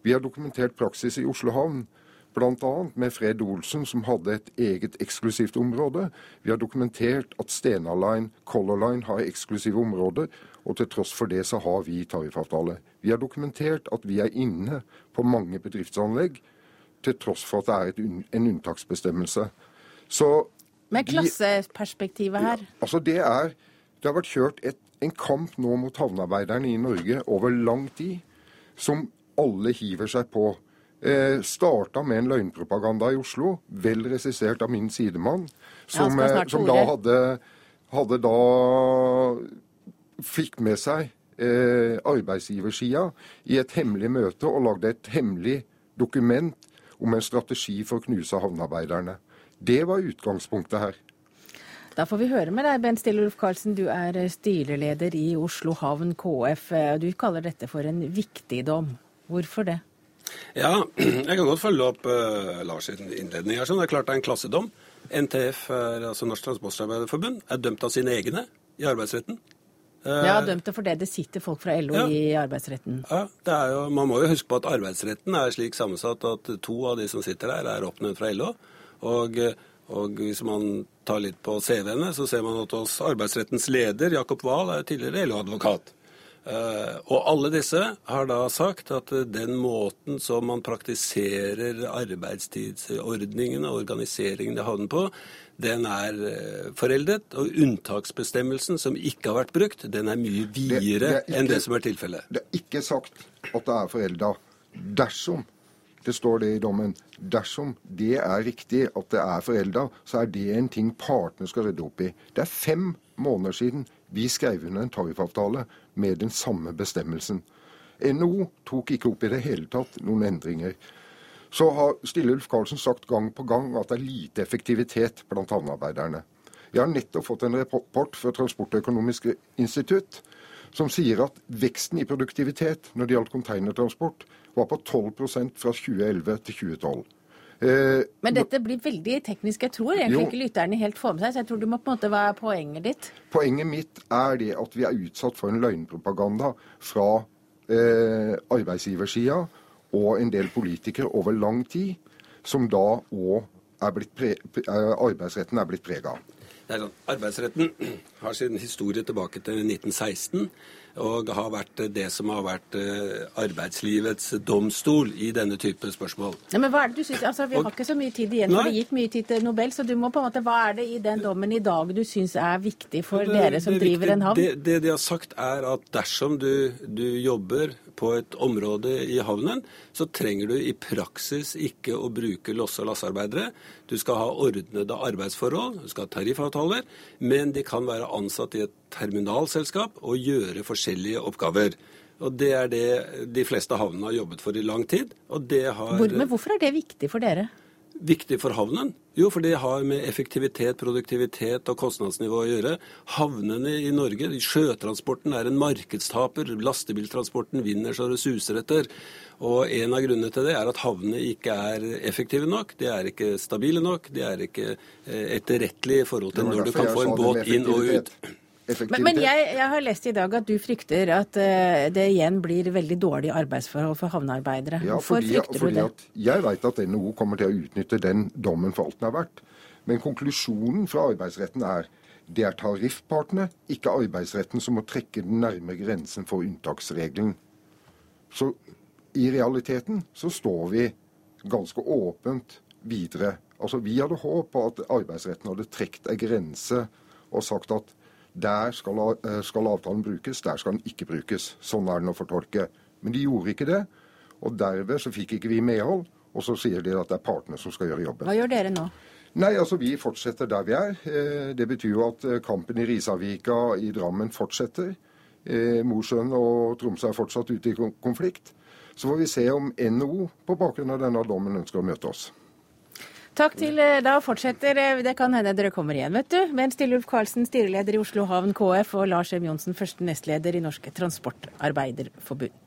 Vi har dokumentert praksis i Oslo havn, bl.a. med Fred Olsen, som hadde et eget eksklusivt område. Vi har dokumentert at Stena Line, Color Line har eksklusive områder, og til tross for det så har vi tariffavtale. Vi har dokumentert at vi er inne på mange bedriftsanlegg, til tross for at det er et, en unntaksbestemmelse. Så Med klasseperspektivet her? Ja, altså det, er, det har vært kjørt et, en kamp nå mot havnearbeiderne i Norge over lang tid, som alle hiver seg på eh, starta med en løgnpropaganda i Oslo, vel regissert av min sidemann, som, ja, eh, som da hadde, hadde da fikk med seg eh, arbeidsgiversida i et hemmelig møte og lagde et hemmelig dokument om en strategi for å knuse havnearbeiderne. Det var utgangspunktet her. Da får vi høre med deg, Bent Stillulf Karlsen. Du er styreleder i Oslo Havn KF. Du kaller dette for en viktig dom. Hvorfor det? Ja, <clears throat> jeg kan godt følge opp uh, Lars' innledning her. Sånn. Det er klart det er en klassedom. NTF, er, altså Norsk Transportarbeiderforbund, er dømt av sine egne i arbeidsretten. Ja, dømt for det det sitter folk fra LO ja. i arbeidsretten. Ja, det er jo, Man må jo huske på at arbeidsretten er slik sammensatt at to av de som sitter der, er oppnevnt fra LO. Og, og hvis man tar litt på CV-ene, så ser man at hos arbeidsrettens leder, Jakob Wahl, er tidligere LO-advokat. Uh, og alle disse har da sagt at uh, den måten som man praktiserer arbeidstidsordningene og organiseringen i havnen på, den er uh, foreldet. Og unntaksbestemmelsen som ikke har vært brukt, den er mye videre enn det som er tilfellet. Det er ikke sagt at det er forelda dersom det står det i dommen. Dersom det er riktig at det er forelda, så er det en ting partene skal rydde opp i. Det er fem måneder siden vi skrev under en tariffavtale med den samme bestemmelsen. NHO tok ikke opp i det hele tatt noen endringer. Så har Stille Ulf Karlsen sagt gang på gang at det er lite effektivitet blant havnearbeiderne. Jeg har nettopp fått en rapport fra Transportøkonomisk institutt som sier at veksten i produktivitet når det gjaldt containertransport, var på 12% fra 2011 til 2012. Eh, Men dette blir veldig teknisk. Jeg tror egentlig jo, ikke lytterne helt får med seg, så jeg tror du må på en måte være poenget ditt. Poenget mitt er det at vi er utsatt for en løgnpropaganda fra eh, arbeidsgiversida og en del politikere over lang tid, som da òg arbeidsretten er blitt prega av. Sånn, arbeidsretten har sin historie tilbake til 1916 og har vært det som har vært eh, arbeidslivets domstol i denne type spørsmål. Ja, men hva er det du synes, altså Vi har ikke så mye tid igjen, for det gikk mye tid til Nobel. så du må på en måte, Hva er det i den dommen i dag du syns er viktig for det, dere som driver en havn? Det, det, de har sagt er at dersom du, du jobber på et område i havnen, så trenger du i praksis ikke å bruke losse- og lassearbeidere. Du skal ha ordnede arbeidsforhold, du skal ha tariffavtaler, men de kan være ansatt i et terminalselskap og gjøre forskjellige oppgaver. Og Det er det de fleste havnene har jobbet for i lang tid. og det har... Hvor, men hvorfor er det viktig for dere? Viktig for havnen? Jo, for det har med effektivitet, produktivitet og kostnadsnivå å gjøre. Havnene i Norge, sjøtransporten er en markedstaper. Lastebiltransporten vinner så det suser etter. Og en av grunnene til det er at havnene ikke er effektive nok. De er ikke stabile nok. De er ikke eh, etterrettelige i forhold til når du kan få en båt inn og ut. Men, men jeg, jeg, har lest i dag at du frykter at uh, det igjen blir veldig dårlige arbeidsforhold for havnearbeidere. Ja, Hvorfor fordi, frykter fordi du det? jeg vet at NHO kommer til å utnytte den dommen for alt den er verdt. Men konklusjonen fra arbeidsretten er det er tariffpartene, ikke arbeidsretten, som må trekke den nærme grensen for unntaksregelen. Så i realiteten så står vi ganske åpent videre. Altså Vi hadde håp på at arbeidsretten hadde trukket en grense og sagt at der skal, eh, skal, avtalen brukes, der skal den ikke brukes. Sånn er den å fortolke. Men de gjorde ikke det. Og derved så fikk ikke vi medhold. Og så sier de at det er partene som skal gjøre jobben. Hva gjør dere nå? Nei, altså Vi fortsetter der vi er. Eh, det betyr jo at eh, kampen i Risavika i Drammen fortsetter. Mosjøen og Tromsø er fortsatt ute i konflikt. Så får vi se om NHO på bakgrunn av denne dommen ønsker å møte oss. Takk til eh, Da fortsetter eh, Det kan hende dere kommer igjen, vet du. Men Stillulf Karlsen, styreleder i Oslo Havn KF, og Lars M. Johnsen, første nestleder i Norske Transportarbeiderforbund.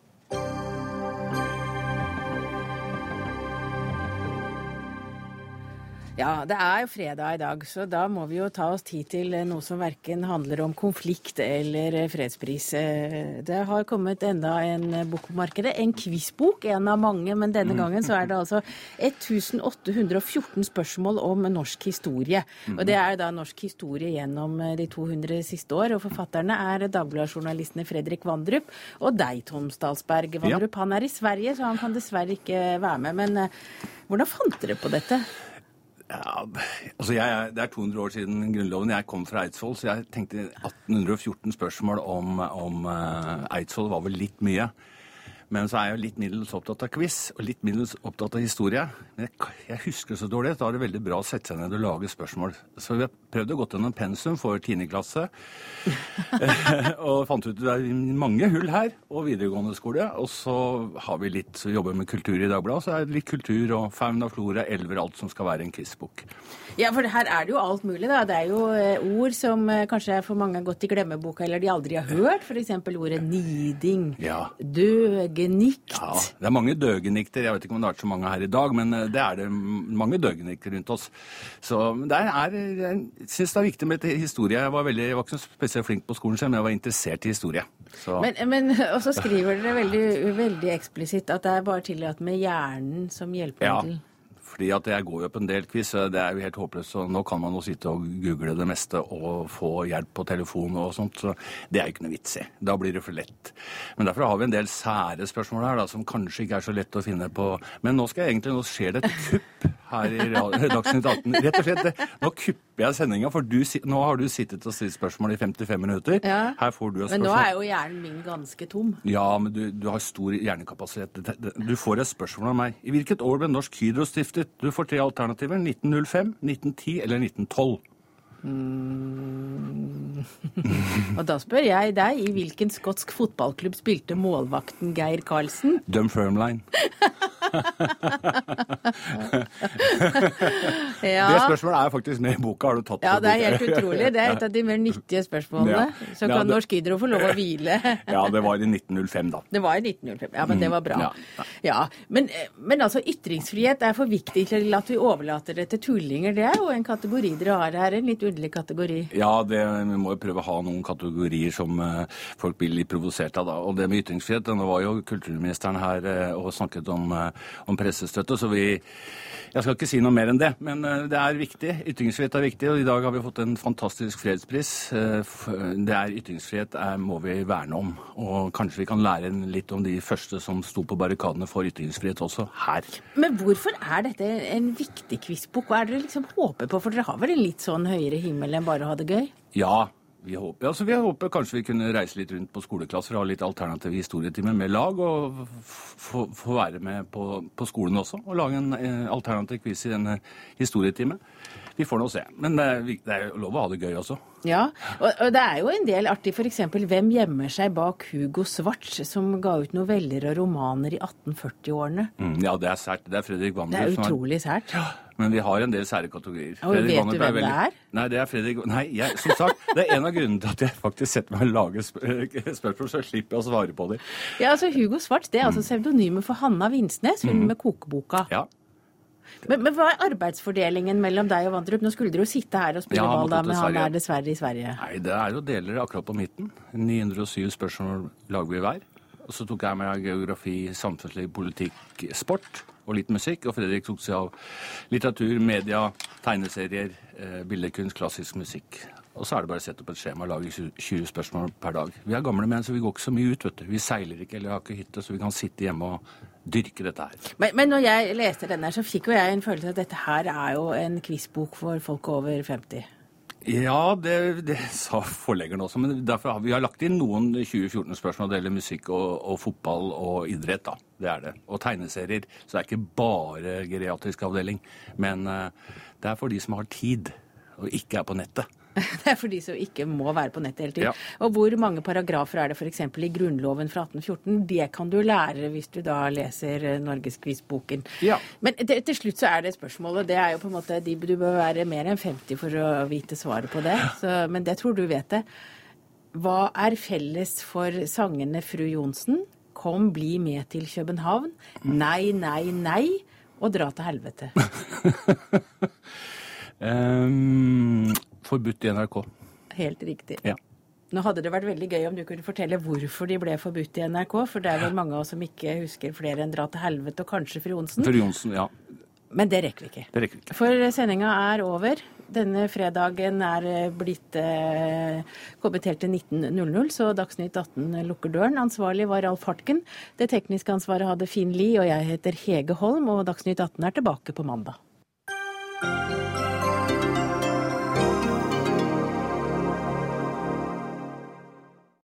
Ja, det er jo fredag i dag, så da må vi jo ta oss tid til noe som verken handler om konflikt eller fredspris. Eh, det har kommet enda en bok på markedet. En quizbok, en av mange, men denne Mm. gangen så er det altså 1814 spørsmål om norsk historie. Og det er da norsk historie gjennom de 200 siste år. Og forfatterne er Dagbladet-journalistene Fredrik Vandrup og deg, Tom Stalsberg. Vandrup han er i Sverige, så han kan dessverre ikke være med. Men eh, hvordan fant dere på dette? Ja, altså jeg, det er 200 år siden Grunnloven. Jeg kom fra Eidsvoll, så jeg tenkte 1814 spørsmål om, om eh, Eidsvoll var vel litt mye. Men så er jeg jo litt middels opptatt av quiz, og litt middels opptatt av historie. Men jeg, jeg husker så dårlig. Da er det veldig bra å sette seg ned og lage spørsmål. Så vi har prøvd å gå gjennom pensum for 10. klasse. <laughs> og fant ut at det er mange hull her, og videregående skole. Og så har vi litt så jobber med kultur i Dagbladet. Så er det litt kultur og fauna, flora, elver, alt som skal være en quizbok. Ja, for her er det jo alt mulig, da. Det er jo eh, ord som eh, kanskje for mange har gått i glemmeboka, eller de aldri har hørt. F.eks. ordet niding, Ja. døgenikt. Ja, det er mange døgenikter. Jeg vet ikke om det har vært så mange her i dag, men eh, det er det mange døgenikter rundt oss. Så det er, jeg syns det er viktig med historie. Jeg var, veldig, jeg var ikke så spesielt flink på skolen selv, men jeg var interessert i historie. Så. Men, men <laughs> og så skriver dere veldig, veldig eksplisitt at det er bare tillatt med hjernen som hjelpemiddel. Ja. Fordi at jeg går jo på en del quiz, det er jo helt håpløst. Så nå kan man jo sitte og google det meste og få hjelp på telefon og sånt. Så det er jo ikke noe vits i. Da blir det for lett. Men derfor har vi en del sære spørsmål her da, som kanskje ikke er så lett å finne på. Men nå skal jeg egentlig, nå skjer det et kupp her i Dagsnytt 18. Rett og slett, nå kupper jeg sendinga, for du, nå har du sittet og stilt spørsmål i 55 minutter. Ja. Her får du et Men nå er jo hjernen min ganske tom. Ja, men du, du har stor hjernekapasitet. Du får et spørsmål av meg. I hvilket år ble Norsk Hydro stiftet? Du får tre alternativer. 1905, 1910 eller 1912. Mm. <laughs> og da spør jeg deg, i hvilken skotsk fotballklubb spilte målvakten Geir Karlsen? Dunfermline. <laughs> <laughs> Ja. Det spørsmålet er faktisk med i boka. Har du tatt Ja, det er helt utrolig. Det er et av de mer nyttige spørsmålene. Ja. Så Ja, kan det- Norsk Hydro få lov å hvile. <laughs> Ja, det var i 1905, da. Det var i 1905. Ja, men det var bra. Mm, Ja. Ja, men, men altså, ytringsfrihet er for viktig til at vi overlater det til tullinger. Det er jo en kategori dere har her, en litt underlig kategori. Ja, det, vi må jo prøve å ha noen kategorier som eh, folk blir litt provosert av. da. Og det med ytringsfrihet, nå var jo kulturministeren her eh, og snakket om, eh, om pressestøtte, så vi Jeg skal ikke si noe mer enn det, men eh, det er viktig. Ytringsfrihet er viktig, og i dag har vi fått en fantastisk fredspris. Eh, Det er Ytringsfrihet er, må vi verne om, og kanskje vi kan lære litt om de første som sto på barrikadene for ytringsfrihet også her. Men hvorfor er dette en viktig quizbok? Hva er det dere liksom håper på? For dere har vel en litt sånn høyere himmel enn bare å ha det gøy? Ja, vi håper, altså vi håper kanskje vi kunne reise litt rundt på skoleklasser og ha litt alternative historietimer med lag, og få være med på, på skolen også og lage en eh, alternativ quiz i denne historietimen. Vi får nå se. Men det er, lov å ha det gøy også. Ja, og, det er jo en del artig, f.eks. Hvem gjemmer seg bak Hugo Svarts, som ga ut noveller og romaner i 1840-årene? Mm, ja, det er sært. Det er Fredrik Det er utrolig sært. Men vi har en del sære kategorier. Og Fredrik vet Wander du hvem hvem det er? Nei, det er Fredrik Nei, jeg, som sagt, det er en av grunnene til at jeg faktisk setter meg og lager sp spørsmål, så slipper jeg å svare på dem. Ja, altså Hugo Svarts det er altså pseudonymet for Hanna Vinsnes, hun Mm. med kokeboka. Ja. Men, men hva er arbeidsfordelingen mellom deg og Vandrup? Nå skulle dere jo sitte her og spille Ja, ball, da, men han er dessverre i Sverige. Nei, det er jo deler akkurat på midten. 907 spørsmål lager vi hver. Og så tok jeg meg geografi, samfunnsliv, politikk, sport og litt musikk. Og Fredrik tok seg av litteratur, media, tegneserier, eh, billedkunst, klassisk musikk. Og så er det bare å sette opp et skjema og lage 20 20 spørsmål per dag. Vi er gamle menn, så vi går ikke så mye ut, vet du. Vi seiler ikke eller har ikke hytte, så vi kan sitte hjemme og dyrke dette her. Men, men når jeg leste denne, her, så fikk jo jeg en følelse av at dette her er jo en quizbok for folk over 50. Ja, det, det sa forleggeren også. Men derfor har vi har lagt inn noen 2014-spørsmål det gjelder musikk og, og fotball og idrett. da. Det er det. Og tegneserier. Så det er ikke bare geriatrisk avdeling. Men uh, det er for de som har tid og ikke er på nettet. <laughs> Det er for de som ikke må være på nettet hele tiden. Ja. Og hvor mange paragrafer er det f.eks. i Grunnloven fra 1814? Det kan du lære hvis du da leser eh, Norgesquizboken. Ja. Men det, til slutt så er det spørsmålet, det er jo på en måte, de, du bør være mer enn 50 for å vite svaret på det, så, men det tror du vet det. Hva er felles for sangene Fru Johnsen, Kom, bli med til København, Nei, nei, nei og dra til helvete? Um, <laughs> forbudt i NRK. Helt riktig. Ja. Nå hadde det vært veldig gøy om du kunne fortelle hvorfor de ble forbudt i NRK, for det er vel mange av oss som ikke husker flere enn Dra til helvete og kanskje Fru Johnsen. Fru Johnsen, ja. Men det rekker vi ikke. Det rekker vi ikke. For sendinga er over. Denne fredagen er eh, blitt eh, kommet helt til 19.00, så Dagsnytt 18 lukker døren. Ansvarlig var Alf Hartken. Det tekniske ansvaret hadde Finn Lie, og jeg heter Hege Holm, og Dagsnytt 18 er tilbake på mandag.